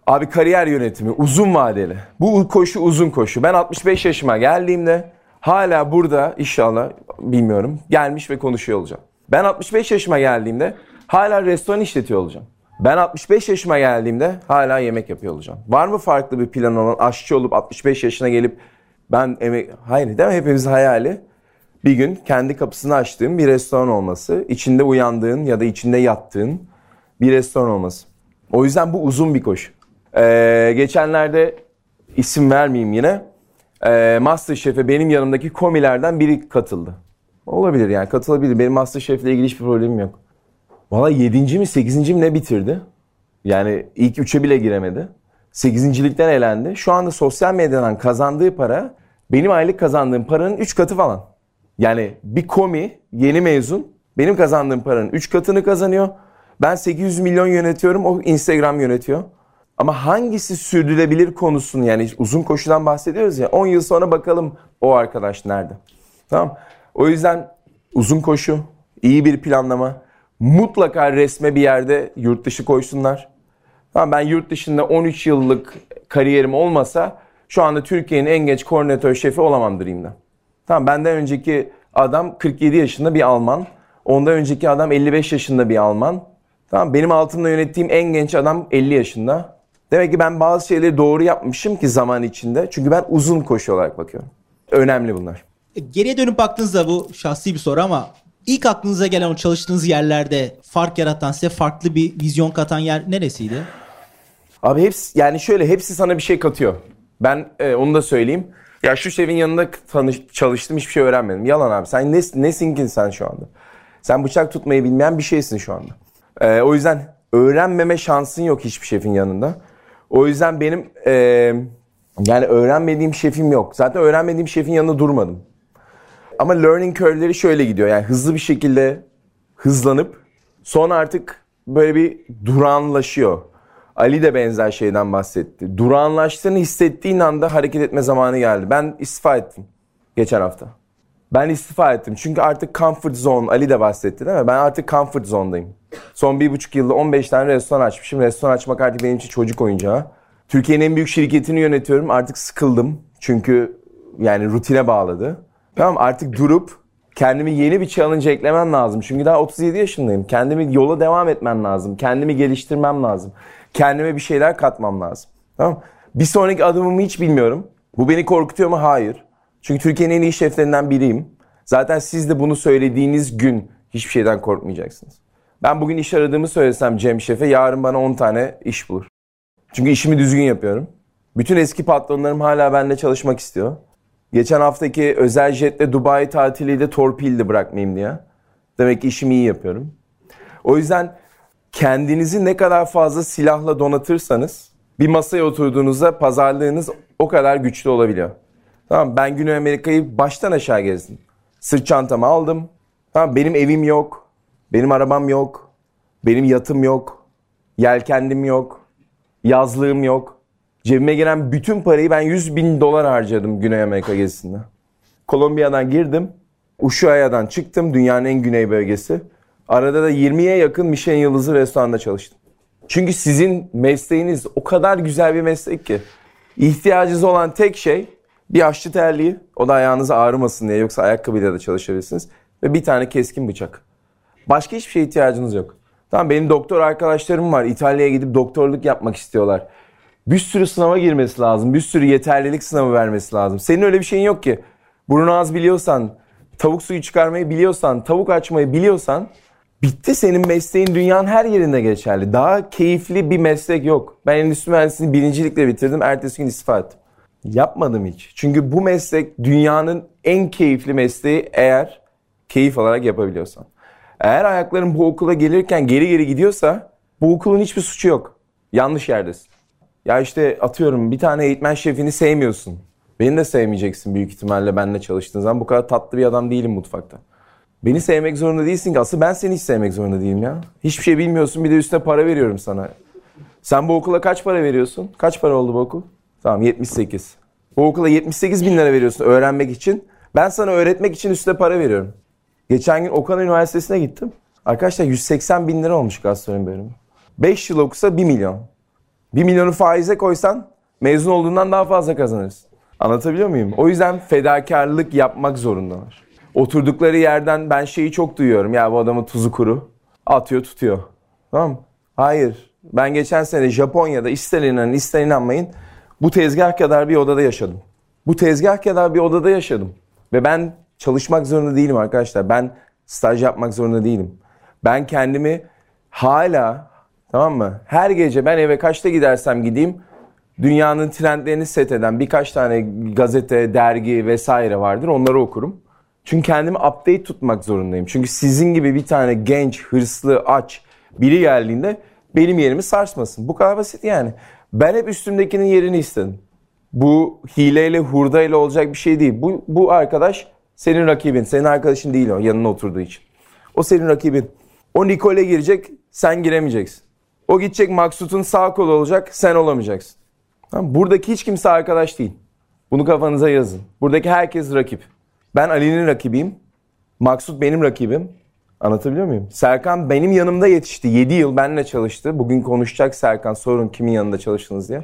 Abi kariyer yönetimi uzun vadeli. Bu koşu uzun koşu. Ben 65 yaşıma geldiğimde hala burada inşallah bilmiyorum gelmiş ve konuşuyor olacağım. Ben 65 yaşıma geldiğimde hala restoran işletiyor olacağım. Ben 65 yaşıma geldiğimde hala yemek yapıyor olacağım. Var mı farklı bir plan olan aşçı olup 65 yaşına gelip ben emek... Hayır değil mi? Hepimiz hayali bir gün kendi kapısını açtığın bir restoran olması, içinde uyandığın ya da içinde yattığın bir restoran olması. O yüzden bu uzun bir koşu. Ee, geçenlerde isim vermeyeyim yine. Ee, Masterchef'e benim yanımdaki komilerden biri katıldı. Olabilir yani katılabilir. Benim Masterchef'le ilgili hiçbir problemim yok. Valla 7. mi 8. mi ne bitirdi? Yani ilk 3'e bile giremedi. 8.likten elendi. Şu anda sosyal medyadan kazandığı para benim aylık kazandığım paranın 3 katı falan. Yani bir komi yeni mezun benim kazandığım paranın 3 katını kazanıyor. Ben 800 milyon yönetiyorum o Instagram yönetiyor. Ama hangisi sürdürülebilir konusunu yani uzun koşudan bahsediyoruz ya 10 yıl sonra bakalım o arkadaş nerede. Tamam. O yüzden uzun koşu, iyi bir planlama, mutlaka resme bir yerde yurt dışı koysunlar. Tamam ben yurt dışında 13 yıllık kariyerim olmasa şu anda Türkiye'nin en genç koordinatör şefi olamam Dream'de. Tamam benden önceki adam 47 yaşında bir Alman. Ondan önceki adam 55 yaşında bir Alman. Tamam benim altımda yönettiğim en genç adam 50 yaşında. Demek ki ben bazı şeyleri doğru yapmışım ki zaman içinde. Çünkü ben uzun koşu olarak bakıyorum. Önemli bunlar. E, geriye dönüp baktığınızda bu şahsi bir soru ama ilk aklınıza gelen o çalıştığınız yerlerde fark yaratan size farklı bir vizyon katan yer neresiydi? Abi hepsi yani şöyle hepsi sana bir şey katıyor. Ben e, onu da söyleyeyim. Ya şu şefin yanında tanış, çalıştım hiçbir şey öğrenmedim. Yalan abi sen ne, nesin ki sen şu anda? Sen bıçak tutmayı bilmeyen bir şeysin şu anda. E, o yüzden öğrenmeme şansın yok hiçbir şefin yanında. O yüzden benim e, yani öğrenmediğim şefim yok. Zaten öğrenmediğim şefin yanında durmadım. Ama learning curve'leri şöyle gidiyor. Yani hızlı bir şekilde hızlanıp sonra artık böyle bir duranlaşıyor. Ali de benzer şeyden bahsetti. Durağanlaştığını hissettiğin anda hareket etme zamanı geldi. Ben istifa ettim geçen hafta. Ben istifa ettim çünkü artık comfort zone, Ali de bahsetti değil mi? Ben artık comfort zone'dayım. Son bir buçuk yılda 15 tane restoran açmışım. Restoran açmak artık benim için çocuk oyuncağı. Türkiye'nin en büyük şirketini yönetiyorum. Artık sıkıldım. Çünkü yani rutine bağladı. Tamam artık durup Kendimi yeni bir challenge eklemem lazım. Çünkü daha 37 yaşındayım. Kendimi yola devam etmem lazım. Kendimi geliştirmem lazım. Kendime bir şeyler katmam lazım. Tamam Bir sonraki adımımı hiç bilmiyorum. Bu beni korkutuyor mu? Hayır. Çünkü Türkiye'nin en iyi şeflerinden biriyim. Zaten siz de bunu söylediğiniz gün hiçbir şeyden korkmayacaksınız. Ben bugün iş aradığımı söylesem Cem Şef'e yarın bana 10 tane iş bulur. Çünkü işimi düzgün yapıyorum. Bütün eski patronlarım hala benimle çalışmak istiyor. Geçen haftaki özel jetle Dubai tatili de torpildi bırakmayayım diye. Demek ki işimi iyi yapıyorum. O yüzden kendinizi ne kadar fazla silahla donatırsanız bir masaya oturduğunuzda pazarlığınız o kadar güçlü olabiliyor. Tamam ben Güney Amerika'yı baştan aşağı gezdim. Sırt çantamı aldım. Tamam benim evim yok. Benim arabam yok. Benim yatım yok. Yelkendim yok. Yazlığım yok. Cebime giren bütün parayı ben 100 bin dolar harcadım Güney Amerika gezisinde. Kolombiya'dan girdim. Ushuaia'dan çıktım. Dünyanın en güney bölgesi. Arada da 20'ye yakın Michelin yıldızı restoranda çalıştım. Çünkü sizin mesleğiniz o kadar güzel bir meslek ki. İhtiyacınız olan tek şey bir aşçı terliği. O da ayağınız ağrımasın diye yoksa ayakkabıyla da çalışabilirsiniz. Ve bir tane keskin bıçak. Başka hiçbir şeye ihtiyacınız yok. Tamam benim doktor arkadaşlarım var. İtalya'ya gidip doktorluk yapmak istiyorlar. Bir sürü sınava girmesi lazım. Bir sürü yeterlilik sınavı vermesi lazım. Senin öyle bir şeyin yok ki. Burnu az biliyorsan, tavuk suyu çıkarmayı biliyorsan, tavuk açmayı biliyorsan bitti senin mesleğin dünyanın her yerinde geçerli. Daha keyifli bir meslek yok. Ben endüstri mühendisliğini birincilikle bitirdim. Ertesi gün istifa ettim. Yapmadım hiç. Çünkü bu meslek dünyanın en keyifli mesleği eğer keyif alarak yapabiliyorsan. Eğer ayakların bu okula gelirken geri geri gidiyorsa bu okulun hiçbir suçu yok. Yanlış yerdesin. Ya işte atıyorum bir tane eğitmen şefini sevmiyorsun. Beni de sevmeyeceksin büyük ihtimalle benimle çalıştığın zaman. Bu kadar tatlı bir adam değilim mutfakta. Beni sevmek zorunda değilsin ki. Asıl ben seni hiç sevmek zorunda değilim ya. Hiçbir şey bilmiyorsun bir de üstüne para veriyorum sana. Sen bu okula kaç para veriyorsun? Kaç para oldu bu okul? Tamam 78. Bu okula 78 bin lira veriyorsun öğrenmek için. Ben sana öğretmek için üstüne para veriyorum. Geçen gün Okan Üniversitesi'ne gittim. Arkadaşlar 180 bin lira olmuş gastronomi bölümü. 5 yıl okusa 1 milyon. 1 milyonu faize koysan mezun olduğundan daha fazla kazanırsın. Anlatabiliyor muyum? O yüzden fedakarlık yapmak zorundalar. Oturdukları yerden ben şeyi çok duyuyorum. Ya bu adamın tuzu kuru. Atıyor tutuyor. Tamam mı? Hayır. Ben geçen sene Japonya'da ister inanın ister inanmayın bu tezgah kadar bir odada yaşadım. Bu tezgah kadar bir odada yaşadım. Ve ben çalışmak zorunda değilim arkadaşlar. Ben staj yapmak zorunda değilim. Ben kendimi hala tamam mı? Her gece ben eve kaçta gidersem gideyim dünyanın trendlerini set eden birkaç tane gazete, dergi vesaire vardır. Onları okurum. Çünkü kendimi update tutmak zorundayım. Çünkü sizin gibi bir tane genç, hırslı, aç biri geldiğinde benim yerimi sarsmasın. Bu kadar basit yani. Ben hep üstümdekinin yerini istedim. Bu hileyle, hurdayla olacak bir şey değil. Bu, bu arkadaş senin rakibin. Senin arkadaşın değil o yanına oturduğu için. O senin rakibin. O Nicole girecek, sen giremeyeceksin. O gidecek Maksut'un sağ kolu olacak, sen olamayacaksın. Buradaki hiç kimse arkadaş değil. Bunu kafanıza yazın. Buradaki herkes rakip. Ben Ali'nin rakibiyim. Maksut benim rakibim. Anlatabiliyor muyum? Serkan benim yanımda yetişti. 7 yıl benimle çalıştı. Bugün konuşacak Serkan sorun kimin yanında çalıştınız diye.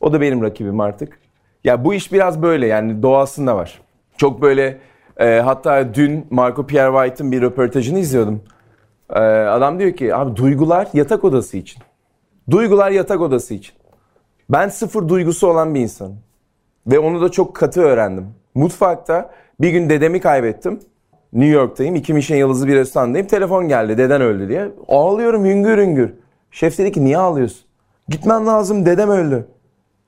O da benim rakibim artık. Ya bu iş biraz böyle yani doğasında var. Çok böyle e, hatta dün Marco Pierre White'ın bir röportajını izliyordum. E, adam diyor ki abi duygular yatak odası için. Duygular yatak odası için. Ben sıfır duygusu olan bir insanım. Ve onu da çok katı öğrendim. Mutfakta bir gün dedemi kaybettim. New York'tayım. İki Michelin yıldızlı bir restorandayım. Telefon geldi. Deden öldü diye. Ağlıyorum hüngür hüngür. Şef dedi ki niye ağlıyorsun? Gitmen lazım dedem öldü.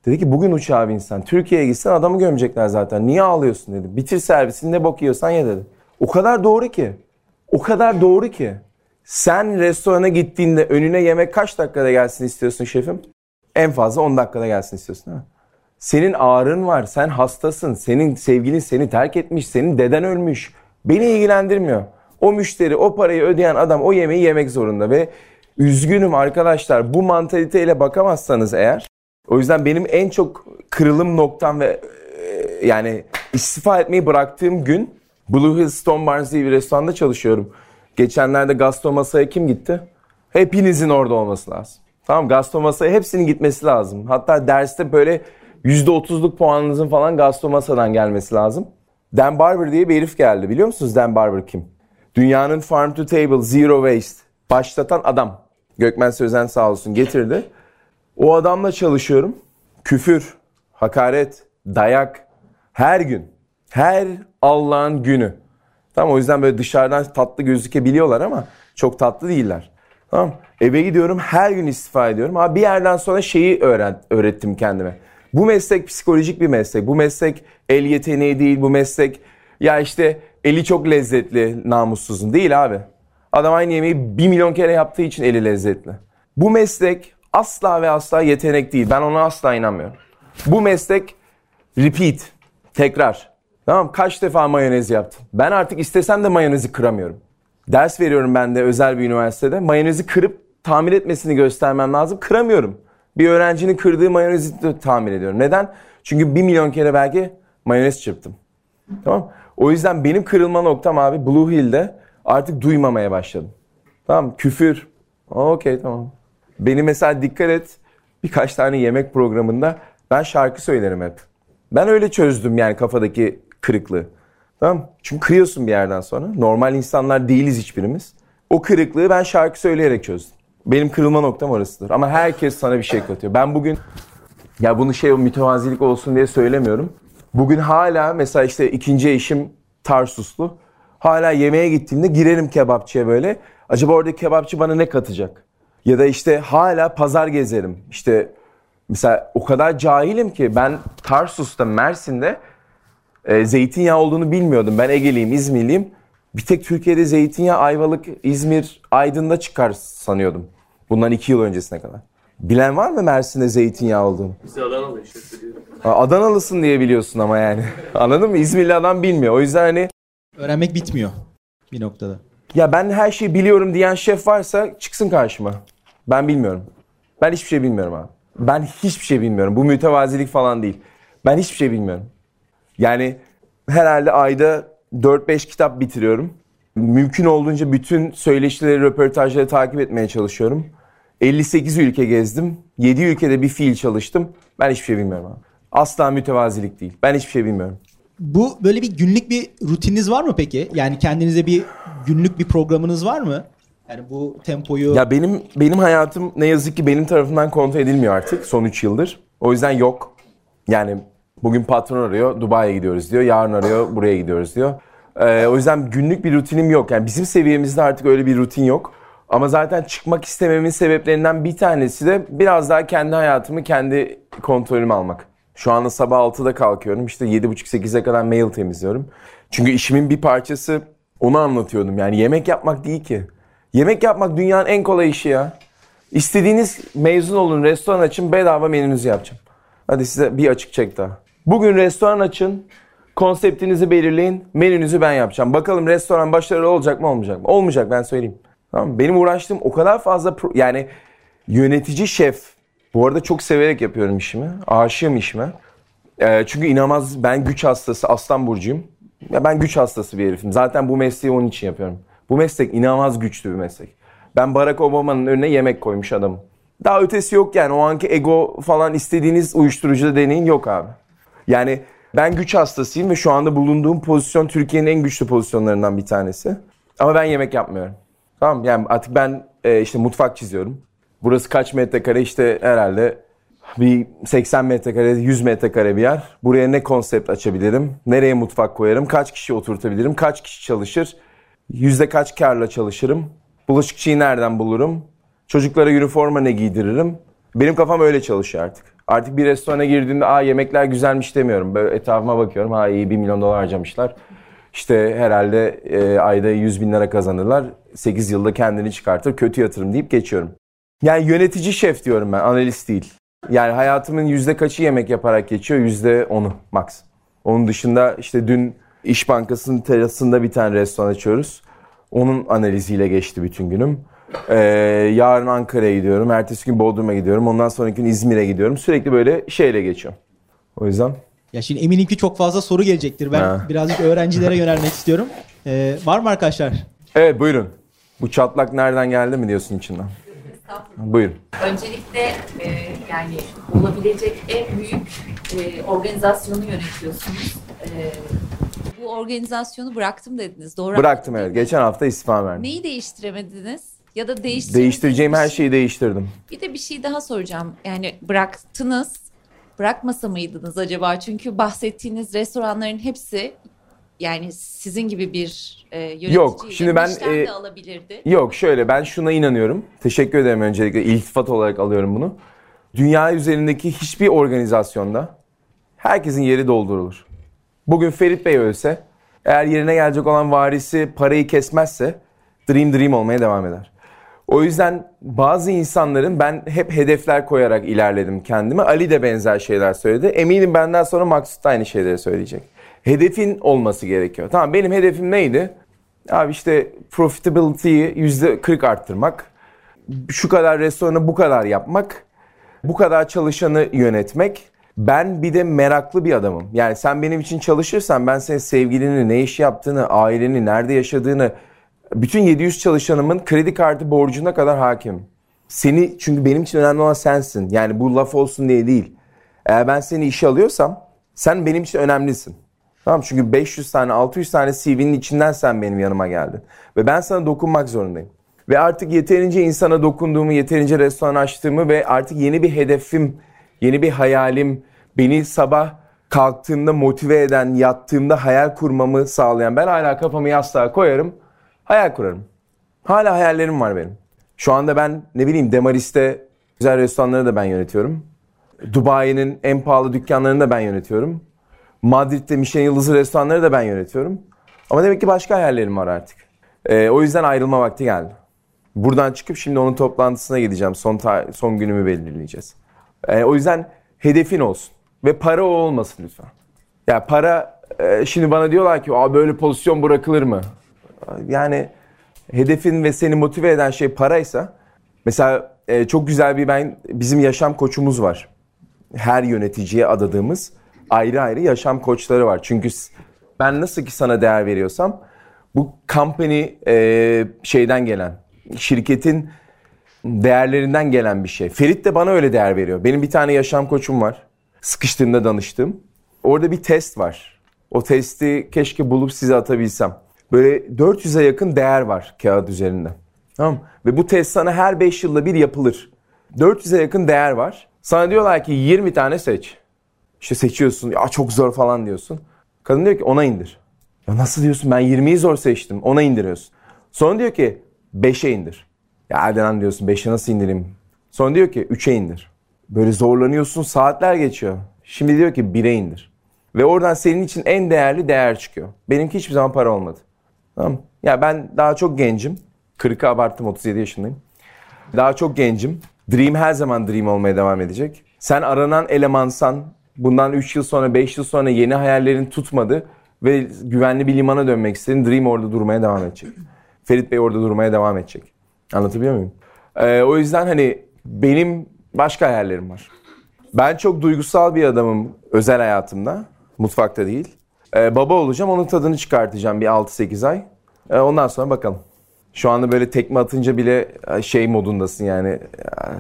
Dedi ki bugün uçağa binsen. Türkiye'ye gitsen adamı gömecekler zaten. Niye ağlıyorsun dedi. Bitir servisini ne bok yiyorsan ye dedi. O kadar doğru ki. O kadar doğru ki. Sen restorana gittiğinde önüne yemek kaç dakikada gelsin istiyorsun şefim? En fazla 10 dakikada gelsin istiyorsun mi? Senin ağrın var, sen hastasın, senin sevgilin seni terk etmiş, senin deden ölmüş. Beni ilgilendirmiyor. O müşteri, o parayı ödeyen adam o yemeği yemek zorunda ve üzgünüm arkadaşlar bu mantaliteyle bakamazsanız eğer o yüzden benim en çok kırılım noktam ve e, yani istifa etmeyi bıraktığım gün Blue Hill Stone Barns diye bir restoranda çalışıyorum. Geçenlerde Gaston Masa'ya kim gitti? Hepinizin orada olması lazım. Tamam Gaston Masa'ya hepsinin gitmesi lazım. Hatta derste böyle %30'luk puanınızın falan Gaston Masa'dan gelmesi lazım. Dan Barber diye bir herif geldi. Biliyor musunuz Dan Barber kim? Dünyanın Farm to Table Zero Waste başlatan adam. Gökmen Sözen sağ olsun getirdi. O adamla çalışıyorum. Küfür, hakaret, dayak her gün. Her Allah'ın günü. Tamam o yüzden böyle dışarıdan tatlı gözükebiliyorlar ama çok tatlı değiller. Tamam Eve gidiyorum her gün istifa ediyorum. Ama bir yerden sonra şeyi öğren, öğrettim kendime. Bu meslek psikolojik bir meslek. Bu meslek el yeteneği değil. Bu meslek ya işte eli çok lezzetli namussuzun. Değil abi. Adam aynı yemeği bir milyon kere yaptığı için eli lezzetli. Bu meslek asla ve asla yetenek değil. Ben ona asla inanmıyorum. Bu meslek repeat. Tekrar. Tamam kaç defa mayonez yaptım. Ben artık istesem de mayonezi kıramıyorum. Ders veriyorum ben de özel bir üniversitede. Mayonezi kırıp tamir etmesini göstermem lazım. Kıramıyorum. Bir öğrencinin kırdığı mayonezi de tamir ediyorum. Neden? Çünkü bir milyon kere belki mayonez çırptım. Tamam O yüzden benim kırılma noktam abi Blue Hill'de artık duymamaya başladım. Tamam Küfür. Okey tamam. Beni mesela dikkat et birkaç tane yemek programında ben şarkı söylerim hep. Ben öyle çözdüm yani kafadaki kırıklığı. Tamam Çünkü kırıyorsun bir yerden sonra. Normal insanlar değiliz hiçbirimiz. O kırıklığı ben şarkı söyleyerek çözdüm. Benim kırılma noktam orasıdır. Ama herkes sana bir şey katıyor. Ben bugün ya bunu şey mütevazilik olsun diye söylemiyorum. Bugün hala mesela işte ikinci eşim Tarsuslu. Hala yemeğe gittiğimde girerim kebapçıya böyle. Acaba orada kebapçı bana ne katacak? Ya da işte hala pazar gezerim. İşte mesela o kadar cahilim ki ben Tarsus'ta, Mersin'de e, zeytinyağı olduğunu bilmiyordum. Ben Ege'liyim, İzmirliyim. Bir tek Türkiye'de zeytinyağı Ayvalık, İzmir, Aydın'da çıkar sanıyordum. Bundan iki yıl öncesine kadar. Bilen var mı Mersin'de zeytinyağı olduğunu? Biz Adanalı işte biliyorum. Adanalısın diye biliyorsun ama yani. Anladın mı? İzmirli adam bilmiyor. O yüzden hani Öğrenmek bitmiyor bir noktada. ya ben her şeyi biliyorum diyen şef varsa çıksın karşıma. Ben bilmiyorum. Ben hiçbir şey bilmiyorum abi. Ben hiçbir şey bilmiyorum. Bu mütevazilik falan değil. Ben hiçbir şey bilmiyorum. Yani herhalde ayda 4-5 kitap bitiriyorum. Mümkün olduğunca bütün söyleşileri, röportajları takip etmeye çalışıyorum. 58 ülke gezdim. 7 ülkede bir fiil çalıştım. Ben hiçbir şey bilmiyorum abi. Asla mütevazilik değil. Ben hiçbir şey bilmiyorum. Bu böyle bir günlük bir rutininiz var mı peki? Yani kendinize bir günlük bir programınız var mı? Yani bu tempoyu Ya benim benim hayatım ne yazık ki benim tarafından kontrol edilmiyor artık son 3 yıldır. O yüzden yok. Yani bugün patron arıyor, Dubai'ye gidiyoruz diyor. Yarın arıyor, buraya gidiyoruz diyor. Ee, o yüzden günlük bir rutinim yok. Yani bizim seviyemizde artık öyle bir rutin yok. Ama zaten çıkmak istememin sebeplerinden bir tanesi de biraz daha kendi hayatımı kendi kontrolüme almak. Şu anda sabah 6'da kalkıyorum. İşte 7.30-8'e kadar mail temizliyorum. Çünkü işimin bir parçası onu anlatıyordum. Yani yemek yapmak değil ki. Yemek yapmak dünyanın en kolay işi ya. İstediğiniz mezun olun, restoran açın, bedava menünüzü yapacağım. Hadi size bir açık çek daha. Bugün restoran açın, konseptinizi belirleyin, menünüzü ben yapacağım. Bakalım restoran başarılı olacak mı olmayacak mı? Olmayacak ben söyleyeyim. Tamam mı? Benim uğraştığım o kadar fazla yani yönetici şef. Bu arada çok severek yapıyorum işimi. Aşığım işime. Ee, çünkü inanılmaz ben güç hastası, aslan burcuyum. Ya ben güç hastası bir herifim. Zaten bu mesleği onun için yapıyorum. Bu meslek inanılmaz güçlü bir meslek. Ben Barack Obama'nın önüne yemek koymuş adamım. Daha ötesi yok yani. O anki ego falan istediğiniz uyuşturucuda deneyin yok abi. Yani ben güç hastasıyım ve şu anda bulunduğum pozisyon Türkiye'nin en güçlü pozisyonlarından bir tanesi. Ama ben yemek yapmıyorum. Tamam yani artık ben e, işte mutfak çiziyorum. Burası kaç metrekare işte herhalde bir 80 metrekare, 100 metrekare bir yer. Buraya ne konsept açabilirim? Nereye mutfak koyarım? Kaç kişi oturtabilirim? Kaç kişi çalışır? Yüzde kaç karla çalışırım? Bulaşıkçıyı nereden bulurum? Çocuklara üniforma ne giydiririm? Benim kafam öyle çalışıyor artık. Artık bir restorana girdiğimde aa yemekler güzelmiş demiyorum. Böyle etrafıma bakıyorum. Ha iyi 1 milyon dolar harcamışlar. İşte herhalde e, ayda 100 bin lira kazanırlar. 8 yılda kendini çıkartır. Kötü yatırım deyip geçiyorum. Yani yönetici şef diyorum ben. Analist değil. Yani hayatımın yüzde kaçı yemek yaparak geçiyor? Yüzde onu max. Onun dışında işte dün İş Bankası'nın terasında bir tane restoran açıyoruz. Onun analiziyle geçti bütün günüm. Ee, yarın Ankara'ya gidiyorum. Ertesi gün Bodrum'a gidiyorum. Ondan sonraki gün İzmir'e gidiyorum. Sürekli böyle şeyle geçiyorum. O yüzden Ya şimdi eminim ki çok fazla soru gelecektir. Ben Ha. birazcık öğrencilere yönelmek istiyorum. Ee, var mı arkadaşlar? Evet buyurun. Bu çatlak nereden geldi mi diyorsun içinden? Buyurun. Öncelikle e, yani olabilecek en büyük e, organizasyonu yönetiyorsunuz. E, bu organizasyonu bıraktım dediniz. Doğru Bıraktım evet. Geçen hafta istifa verdim. Neyi değiştiremediniz? Ya da değiştirdiğiniz Değiştireceğim her şey- şeyi değiştirdim. Bir de bir şey daha soracağım. Yani bıraktınız, bırakmasa mıydınız acaba? Çünkü bahsettiğiniz restoranların hepsi yani sizin gibi bir e, yöneticiyle Yok, şimdi ben, e, de alabilirdi. Yok şöyle ben şuna inanıyorum. Teşekkür ederim öncelikle. İltifat olarak alıyorum bunu. Dünya üzerindeki hiçbir organizasyonda herkesin yeri doldurulur. Bugün Ferit Bey ölse eğer yerine gelecek olan varisi parayı kesmezse Dream Dream olmaya devam eder. O yüzden bazı insanların ben hep hedefler koyarak ilerledim kendime. Ali de benzer şeyler söyledi. Eminim benden sonra Maksut da aynı şeyleri söyleyecek. Hedefin olması gerekiyor. Tamam benim hedefim neydi? Abi işte profitability'yi %40 arttırmak. Şu kadar restoranı bu kadar yapmak. Bu kadar çalışanı yönetmek. Ben bir de meraklı bir adamım. Yani sen benim için çalışırsan ben senin sevgilini, ne iş yaptığını, aileni, nerede yaşadığını, bütün 700 çalışanımın kredi kartı borcuna kadar hakimim. Seni çünkü benim için önemli olan sensin. Yani bu laf olsun diye değil. Eğer ben seni işe alıyorsam sen benim için önemlisin. Tamam çünkü 500 tane 600 tane CV'nin içinden sen benim yanıma geldin. Ve ben sana dokunmak zorundayım. Ve artık yeterince insana dokunduğumu, yeterince restoran açtığımı ve artık yeni bir hedefim, yeni bir hayalim, beni sabah kalktığımda motive eden, yattığımda hayal kurmamı sağlayan. Ben hala kafamı yastığa koyarım, hayal kurarım. Hala hayallerim var benim. Şu anda ben ne bileyim Demaris'te güzel restoranları da ben yönetiyorum. Dubai'nin en pahalı dükkanlarını da ben yönetiyorum. Madrid'de Michelin yıldızı restoranları da ben yönetiyorum. Ama demek ki başka hayallerim var artık. Ee, o yüzden ayrılma vakti geldi. Buradan çıkıp şimdi onun toplantısına gideceğim. Son son günümü belirleyeceğiz. Ee, o yüzden hedefin olsun. Ve para o olmasın lütfen. Ya para e, şimdi bana diyorlar ki Aa, böyle pozisyon bırakılır mı? Yani hedefin ve seni motive eden şey paraysa mesela e, çok güzel bir ben bizim yaşam koçumuz var. Her yöneticiye adadığımız ayrı ayrı yaşam koçları var. Çünkü ben nasıl ki sana değer veriyorsam bu company e, şeyden gelen şirketin değerlerinden gelen bir şey. Ferit de bana öyle değer veriyor. Benim bir tane yaşam koçum var. Sıkıştığımda danıştığım. Orada bir test var. O testi keşke bulup size atabilsem. Böyle 400'e yakın değer var kağıt üzerinde. Tamam? Ve bu test sana her 5 yılda bir yapılır. 400'e yakın değer var. Sana diyorlar ki 20 tane seç. İşte seçiyorsun. Ya çok zor falan diyorsun. Kadın diyor ki ona indir. Ya nasıl diyorsun ben 20'yi zor seçtim. Ona indiriyorsun. Sonra diyor ki 5'e indir. Ya lan diyorsun 5'e nasıl indireyim? Sonra diyor ki 3'e indir. Böyle zorlanıyorsun saatler geçiyor. Şimdi diyor ki 1'e indir. Ve oradan senin için en değerli değer çıkıyor. Benimki hiçbir zaman para olmadı. Tamam? Ya ben daha çok gencim. 40'ı abarttım 37 yaşındayım. Daha çok gencim. Dream her zaman Dream olmaya devam edecek. Sen aranan elemansan bundan 3 yıl sonra 5 yıl sonra yeni hayallerin tutmadı ve güvenli bir limana dönmek istedin. Dream orada durmaya devam edecek. Ferit Bey orada durmaya devam edecek. Anlatabiliyor muyum? Ee, o yüzden hani benim başka hayallerim var. Ben çok duygusal bir adamım özel hayatımda. Mutfakta değil. Ee, baba olacağım onun tadını çıkartacağım bir 6-8 ay. Ee, ondan sonra bakalım. Şu anda böyle tekme atınca bile e, şey modundasın yani. Ya,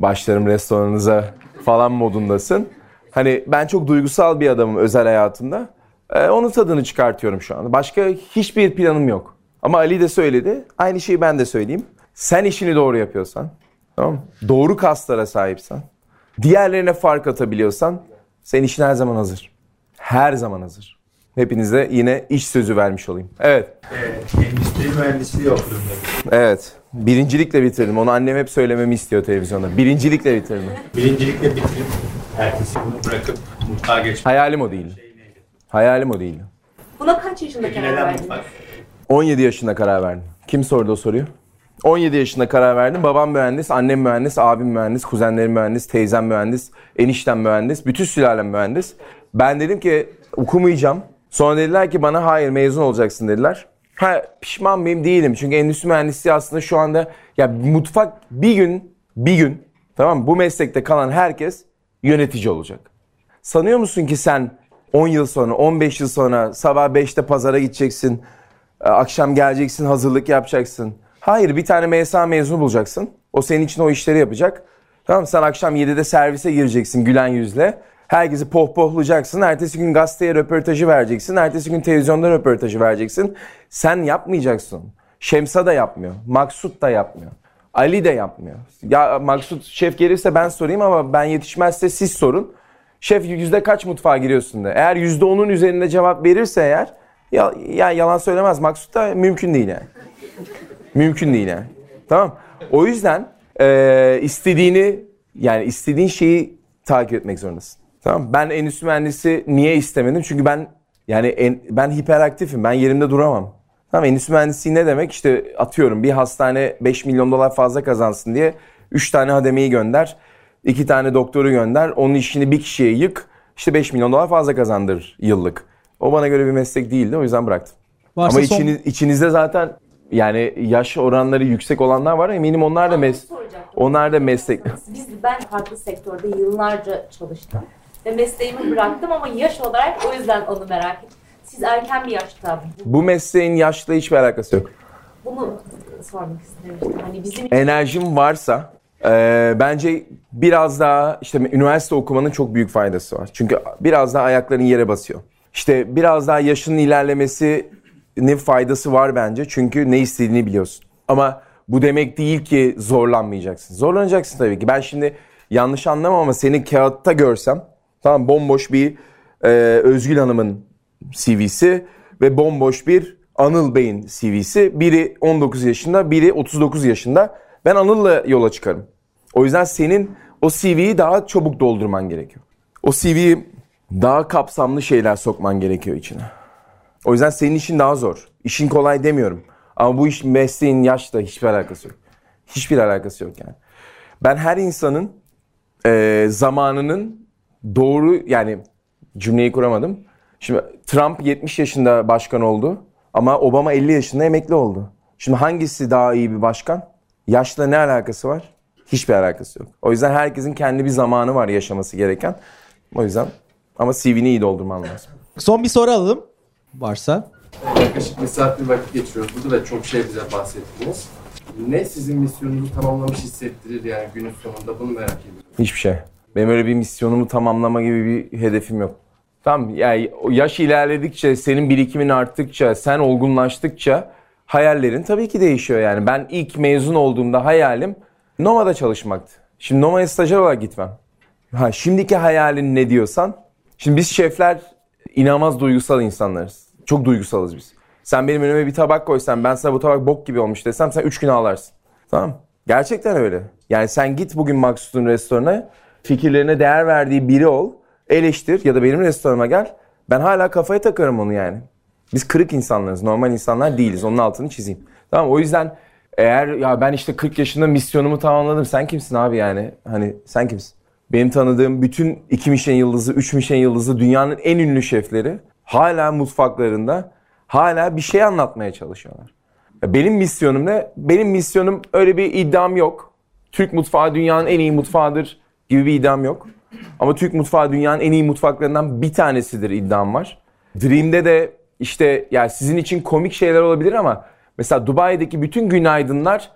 Başlarım restoranınıza falan modundasın. Hani ben çok duygusal bir adamım özel hayatımda. Ee, onun tadını çıkartıyorum şu anda. Başka hiçbir planım yok. Ama Ali de söyledi. Aynı şeyi ben de söyleyeyim. Sen işini doğru yapıyorsan, tamam? Doğru kaslara sahipsen, diğerlerine fark atabiliyorsan senin işin her zaman hazır. Her zaman hazır. Hepinize yine iş sözü vermiş olayım. Evet. Endüstri mühendisliği okudum dedim. Evet. Birincilikle bitirdim. Onu annem hep söylememi istiyor televizyonda. Birincilikle bitirdim. Birincilikle bitirip ertesi bunu bırakıp mutfağa geçmek. Hayalim o değil. Hayalim o değil. Buna kaç yaşında karar neden verdiniz? mutfak? 17 yaşında karar verdim. Kim sordu o soruyu? 17 yaşında karar verdim. Babam mühendis, annem mühendis, abim mühendis, kuzenlerim mühendis, teyzem mühendis, eniştem mühendis, bütün sülalem mühendis. Ben dedim ki okumayacağım. Sonra dediler ki bana hayır mezun olacaksın dediler. Ha, pişman mıyım değilim. Çünkü endüstri mühendisliği aslında şu anda ya mutfak bir gün bir gün tamam mı? bu meslekte kalan herkes yönetici olacak. Sanıyor musun ki sen 10 yıl sonra, 15 yıl sonra sabah 5'te pazara gideceksin, e, akşam geleceksin, hazırlık yapacaksın. Hayır, bir tane MSA mezunu bulacaksın. O senin için o işleri yapacak. Tamam? Sen akşam 7'de servise gireceksin gülen yüzle. Herkesi pohpohlayacaksın. Ertesi gün gazeteye röportajı vereceksin. Ertesi gün televizyonda röportajı vereceksin. Sen yapmayacaksın. Şemsa da yapmıyor. Maksut da yapmıyor. Ali de yapmıyor. Ya Maksut şef gelirse ben sorayım ama ben yetişmezse siz sorun. Şef yüzde kaç mutfağa giriyorsun de. Eğer yüzde onun üzerinde cevap verirse eğer ya, ya yalan söylemez. Maksut da mümkün değil yani. Mümkün değil yani. Tamam. O yüzden e, istediğini yani istediğin şeyi takip etmek zorundasın. Tamam. Ben endüstri mühendisi niye istemedim? Çünkü ben yani en, ben hiperaktifim. Ben yerimde duramam. Tamam endüstri mühendisliği ne demek? İşte atıyorum bir hastane 5 milyon dolar fazla kazansın diye 3 tane hademeyi gönder. 2 tane doktoru gönder. Onun işini bir kişiye yık. İşte 5 milyon dolar fazla kazandır yıllık. O bana göre bir meslek değildi. O yüzden bıraktım. Varsa Ama son- içiniz, içinizde zaten yani yaş oranları yüksek olanlar var. Eminim onlar da mes onlar da meslek. Biz, ben farklı sektörde yıllarca çalıştım. Ve mesleğimi bıraktım ama yaş olarak o yüzden onu merak ettim. Siz erken bir yaşta bu- mesleğin yaşla hiçbir alakası yok. bunu sormak istemiştim. Hani bizim Enerjim varsa e, bence biraz daha işte üniversite okumanın çok büyük faydası var. Çünkü biraz daha ayakların yere basıyor. İşte biraz daha yaşının ilerlemesi ne faydası var bence. Çünkü ne istediğini biliyorsun. Ama bu demek değil ki zorlanmayacaksın. Zorlanacaksın tabii ki. Ben şimdi yanlış anlamam ama seni kağıtta görsem tamam bomboş bir e, Özgül Hanım'ın CV'si ve bomboş bir Anıl Bey'in CV'si. Biri 19 yaşında, biri 39 yaşında. Ben Anıl'la yola çıkarım. O yüzden senin o CV'yi daha çabuk doldurman gerekiyor. O CV'yi daha kapsamlı şeyler sokman gerekiyor içine. O yüzden senin işin daha zor. İşin kolay demiyorum. Ama bu iş mesleğin yaşla hiçbir alakası yok. Hiçbir alakası yok yani. Ben her insanın e, zamanının doğru yani cümleyi kuramadım. Şimdi Trump 70 yaşında başkan oldu ama Obama 50 yaşında emekli oldu. Şimdi hangisi daha iyi bir başkan? Yaşla ne alakası var? Hiçbir alakası yok. O yüzden herkesin kendi bir zamanı var yaşaması gereken. O yüzden ama CV'ni iyi doldurman lazım. Son bir soru alalım. Varsa. Yaklaşık bir saat bir vakit geçiriyoruz burada ve çok şey bize bahsettiniz. Ne sizin misyonunuzu tamamlamış hissettirir yani günün sonunda bunu merak ediyorum. Hiçbir şey. Benim öyle bir misyonumu tamamlama gibi bir hedefim yok. Tamam yani yaş ilerledikçe, senin birikimin arttıkça, sen olgunlaştıkça hayallerin tabii ki değişiyor yani. Ben ilk mezun olduğumda hayalim Nova'da çalışmaktı. Şimdi Nova'ya stajyer olarak gitmem. Ha, şimdiki hayalin ne diyorsan. Şimdi biz şefler inanılmaz duygusal insanlarız. Çok duygusalız biz. Sen benim önüme bir tabak koysan ben sana bu tabak bok gibi olmuş desem sen 3 gün ağlarsın. Tamam Gerçekten öyle. Yani sen git bugün Maksut'un restoranına fikirlerine değer verdiği biri ol. Eleştir ya da benim restoranıma gel. Ben hala kafaya takarım onu yani. Biz kırık insanlarız. Normal insanlar değiliz. Onun altını çizeyim. Tamam o yüzden eğer ya ben işte 40 yaşında misyonumu tamamladım. Sen kimsin abi yani? Hani sen kimsin? Benim tanıdığım bütün 2 Michelin yıldızı, 3 Michelin yıldızı dünyanın en ünlü şefleri hala mutfaklarında hala bir şey anlatmaya çalışıyorlar. Ya Benim misyonum ne? Benim misyonum öyle bir iddiam yok. Türk mutfağı dünyanın en iyi mutfağıdır gibi bir iddiam yok. Ama Türk mutfağı dünyanın en iyi mutfaklarından bir tanesidir iddiam var. Dream'de de işte yani sizin için komik şeyler olabilir ama mesela Dubai'deki bütün günaydınlar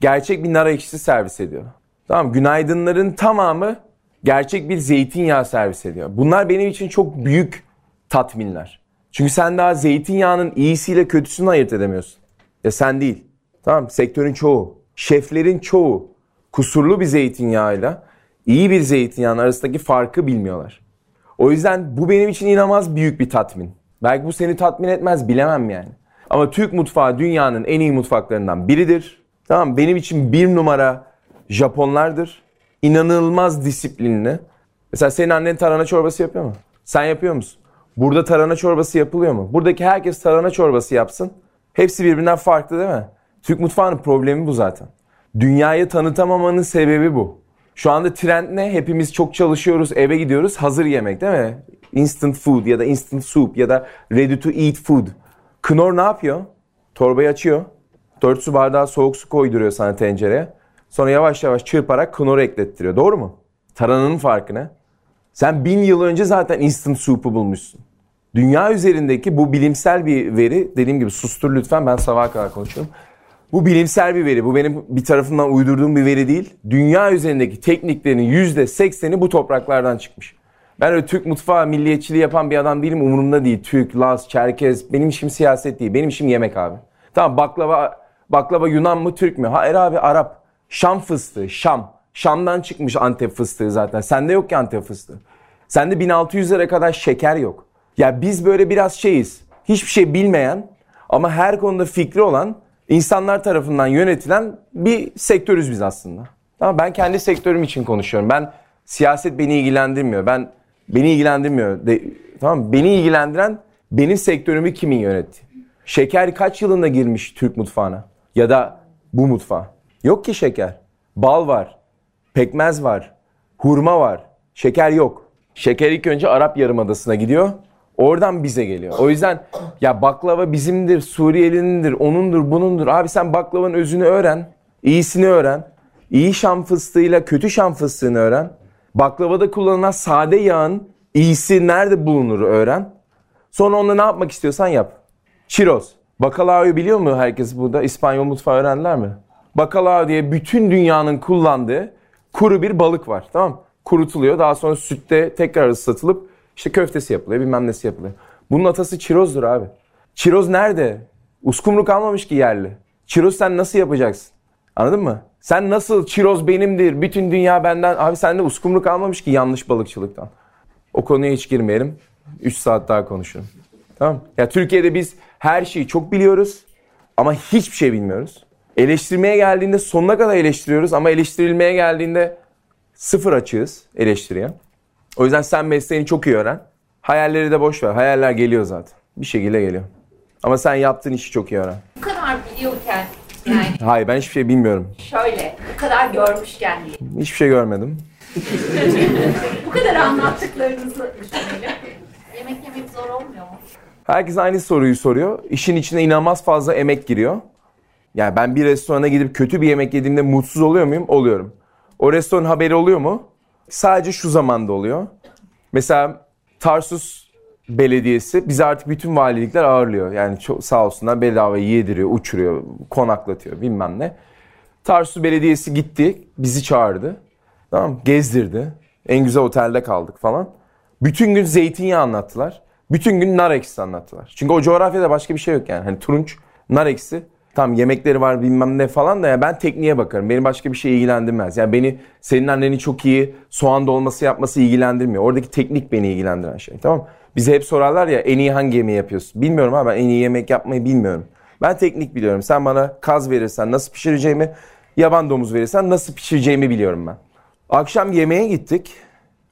gerçek bir nar ekşisi servis ediyor. Tamam günaydınların tamamı gerçek bir zeytinyağı servis ediyor. Bunlar benim için çok büyük tatminler. Çünkü sen daha zeytinyağının iyisiyle kötüsünü ayırt edemiyorsun. Ya sen değil. Tamam sektörün çoğu, şeflerin çoğu kusurlu bir zeytinyağıyla iyi bir zeytinyağının arasındaki farkı bilmiyorlar. O yüzden bu benim için inanılmaz büyük bir tatmin. Belki bu seni tatmin etmez bilemem yani. Ama Türk mutfağı dünyanın en iyi mutfaklarından biridir. Tamam benim için bir numara Japonlardır. İnanılmaz disiplinli. Mesela senin annen tarhana çorbası yapıyor mu? Sen yapıyor musun? Burada tarhana çorbası yapılıyor mu? Buradaki herkes tarhana çorbası yapsın. Hepsi birbirinden farklı değil mi? Türk mutfağının problemi bu zaten. Dünyayı tanıtamamanın sebebi bu. Şu anda trend ne? Hepimiz çok çalışıyoruz, eve gidiyoruz. Hazır yemek değil mi? Instant food ya da instant soup ya da ready to eat food. Knorr ne yapıyor? Torbayı açıyor. 4 su bardağı soğuk su koyduruyor sana tencereye. Sonra yavaş yavaş çırparak Knorr'u eklettiriyor. Doğru mu? Tarananın farkı ne? Sen bin yıl önce zaten instant soup'u bulmuşsun. Dünya üzerindeki bu bilimsel bir veri, dediğim gibi sustur lütfen ben sabaha kadar konuşuyorum. Bu bilimsel bir veri. Bu benim bir tarafından uydurduğum bir veri değil. Dünya üzerindeki tekniklerin yüzde sekseni bu topraklardan çıkmış. Ben öyle Türk mutfağı milliyetçiliği yapan bir adam değilim. Umurumda değil. Türk, Laz, Çerkez. Benim işim siyaset değil. Benim işim yemek abi. Tamam baklava baklava Yunan mı Türk mü? Hayır abi Arap. Şam fıstığı. Şam. Şam'dan çıkmış Antep fıstığı zaten. Sende yok ki Antep fıstığı. Sende 1600'lere kadar şeker yok. Ya biz böyle biraz şeyiz. Hiçbir şey bilmeyen ama her konuda fikri olan insanlar tarafından yönetilen bir sektörüz biz aslında. Tamam ben kendi sektörüm için konuşuyorum. Ben siyaset beni ilgilendirmiyor. Ben beni ilgilendirmiyor. De, tamam mı? Beni ilgilendiren benim sektörümü kimin yönetti? Şeker kaç yılında girmiş Türk mutfağına? Ya da bu mutfağa? Yok ki şeker. Bal var. Pekmez var. Hurma var. Şeker yok. Şeker ilk önce Arap Yarımadası'na gidiyor. Oradan bize geliyor. O yüzden ya baklava bizimdir, Suriyelinindir, onundur, bunundur. Abi sen baklavanın özünü öğren. iyisini öğren. İyi şam fıstığıyla kötü şam fıstığını öğren. Baklavada kullanılan sade yağın iyisi nerede bulunur öğren. Sonra onunla ne yapmak istiyorsan yap. Çiroz. Bacalao'yu biliyor mu herkes burada? İspanyol mutfağı öğrendiler mi? Bacalao diye bütün dünyanın kullandığı kuru bir balık var. Tamam? Kurutuluyor. Daha sonra sütte tekrar ıslatılıp işte köftesi yapılıyor. Bilmem nesi yapılıyor. Bunun atası çirozdur abi. Çiroz nerede? Uskumru kalmamış ki yerli. Çiroz sen nasıl yapacaksın? Anladın mı? Sen nasıl çiroz benimdir, bütün dünya benden. Abi sende uskumru kalmamış ki yanlış balıkçılıktan. O konuya hiç girmeyelim. 3 saat daha konuşurum. Tamam Ya Türkiye'de biz her şeyi çok biliyoruz ama hiçbir şey bilmiyoruz. Eleştirmeye geldiğinde sonuna kadar eleştiriyoruz ama eleştirilmeye geldiğinde sıfır açığız eleştiriye. O yüzden sen mesleğini çok iyi öğren. Hayalleri de boş ver. Hayaller geliyor zaten. Bir şekilde geliyor. Ama sen yaptığın işi çok iyi öğren. Bu kadar biliyorken yani Hayır ben hiçbir şey bilmiyorum. şöyle bu kadar görmüşken diye. Hiçbir şey görmedim. Bu kadar anlattıklarınızı düşünelim. Yemek yemek zor olmuyor mu? Herkes aynı soruyu soruyor. İşin içine inanılmaz fazla emek giriyor. Yani ben bir restorana gidip kötü bir yemek yediğimde mutsuz oluyor muyum? Oluyorum. O restoranın haberi oluyor mu? Sadece şu zamanda oluyor. Mesela Tarsus Belediyesi bizi artık bütün valilikler ağırlıyor. Yani çok sağ olsunlar bedava yediriyor, uçuruyor, konaklatıyor bilmem ne. Tarsus Belediyesi gitti, bizi çağırdı. Tamam? Gezdirdi. En güzel otelde kaldık falan. Bütün gün zeytinyağı anlattılar. Bütün gün nar ekşisi anlattılar. Çünkü o coğrafyada başka bir şey yok yani. Hani turunç, nar ekşisi. Tam yemekleri var bilmem ne falan da ya ben tekniğe bakarım. Beni başka bir şey ilgilendirmez. Yani beni senin annenin çok iyi soğan dolması yapması ilgilendirmiyor. Oradaki teknik beni ilgilendiren şey. Tamam? Bize hep sorarlar ya en iyi hangi yemeği yapıyorsun? Bilmiyorum ama ben en iyi yemek yapmayı bilmiyorum. Ben teknik biliyorum. Sen bana kaz verirsen nasıl pişireceğimi, yaban domuz verirsen nasıl pişireceğimi biliyorum ben. Akşam yemeğe gittik.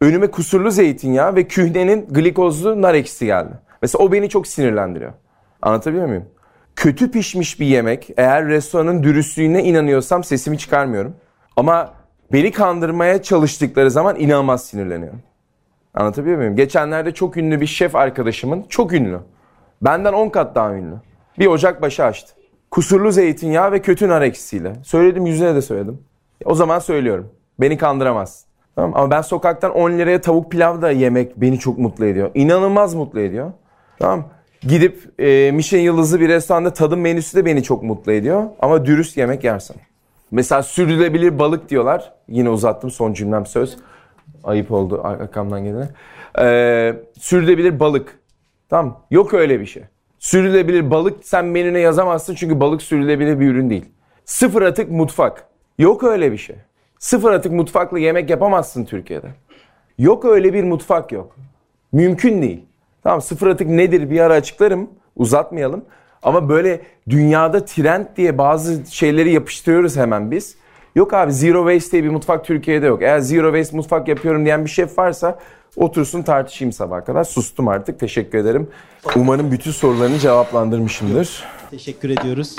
Önüme kusurlu zeytinyağı ve kühnenin glikozlu nar ekşisi geldi. Mesela o beni çok sinirlendiriyor. Anlatabiliyor muyum? Kötü pişmiş bir yemek, eğer restoranın dürüstlüğüne inanıyorsam sesimi çıkarmıyorum. Ama beni kandırmaya çalıştıkları zaman inanılmaz sinirleniyorum. Anlatabiliyor muyum? Geçenlerde çok ünlü bir şef arkadaşımın, çok ünlü. Benden 10 kat daha ünlü. Bir ocak başı açtı. Kusurlu zeytinyağı ve kötü nar ekşisiyle. Söyledim yüzüne de söyledim. O zaman söylüyorum. Beni kandıramazsın. Tamam Ama ben sokaktan 10 liraya tavuk pilav da yemek beni çok mutlu ediyor. İnanılmaz mutlu ediyor. Tamam Gidip e, Michelin yıldızlı bir restoranda tadım menüsü de beni çok mutlu ediyor. Ama dürüst yemek yersen. Mesela sürdürülebilir balık diyorlar. Yine uzattım son cümlem söz. Ayıp oldu arkamdan gelene. Ee, sürdürülebilir balık. Tamam Yok öyle bir şey. Sürülebilir balık sen menüne yazamazsın çünkü balık sürülebilir bir ürün değil. Sıfır atık mutfak. Yok öyle bir şey. Sıfır atık mutfakla yemek yapamazsın Türkiye'de. Yok öyle bir mutfak yok. Mümkün değil. Tamam sıfır atık nedir bir ara açıklarım. Uzatmayalım. Ama böyle dünyada trend diye bazı şeyleri yapıştırıyoruz hemen biz. Yok abi zero waste diye bir mutfak Türkiye'de yok. Eğer zero waste mutfak yapıyorum diyen bir şef varsa otursun tartışayım sabah kadar. Sustum artık. Teşekkür ederim. Umarım bütün sorularını cevaplandırmışımdır. Teşekkür ediyoruz.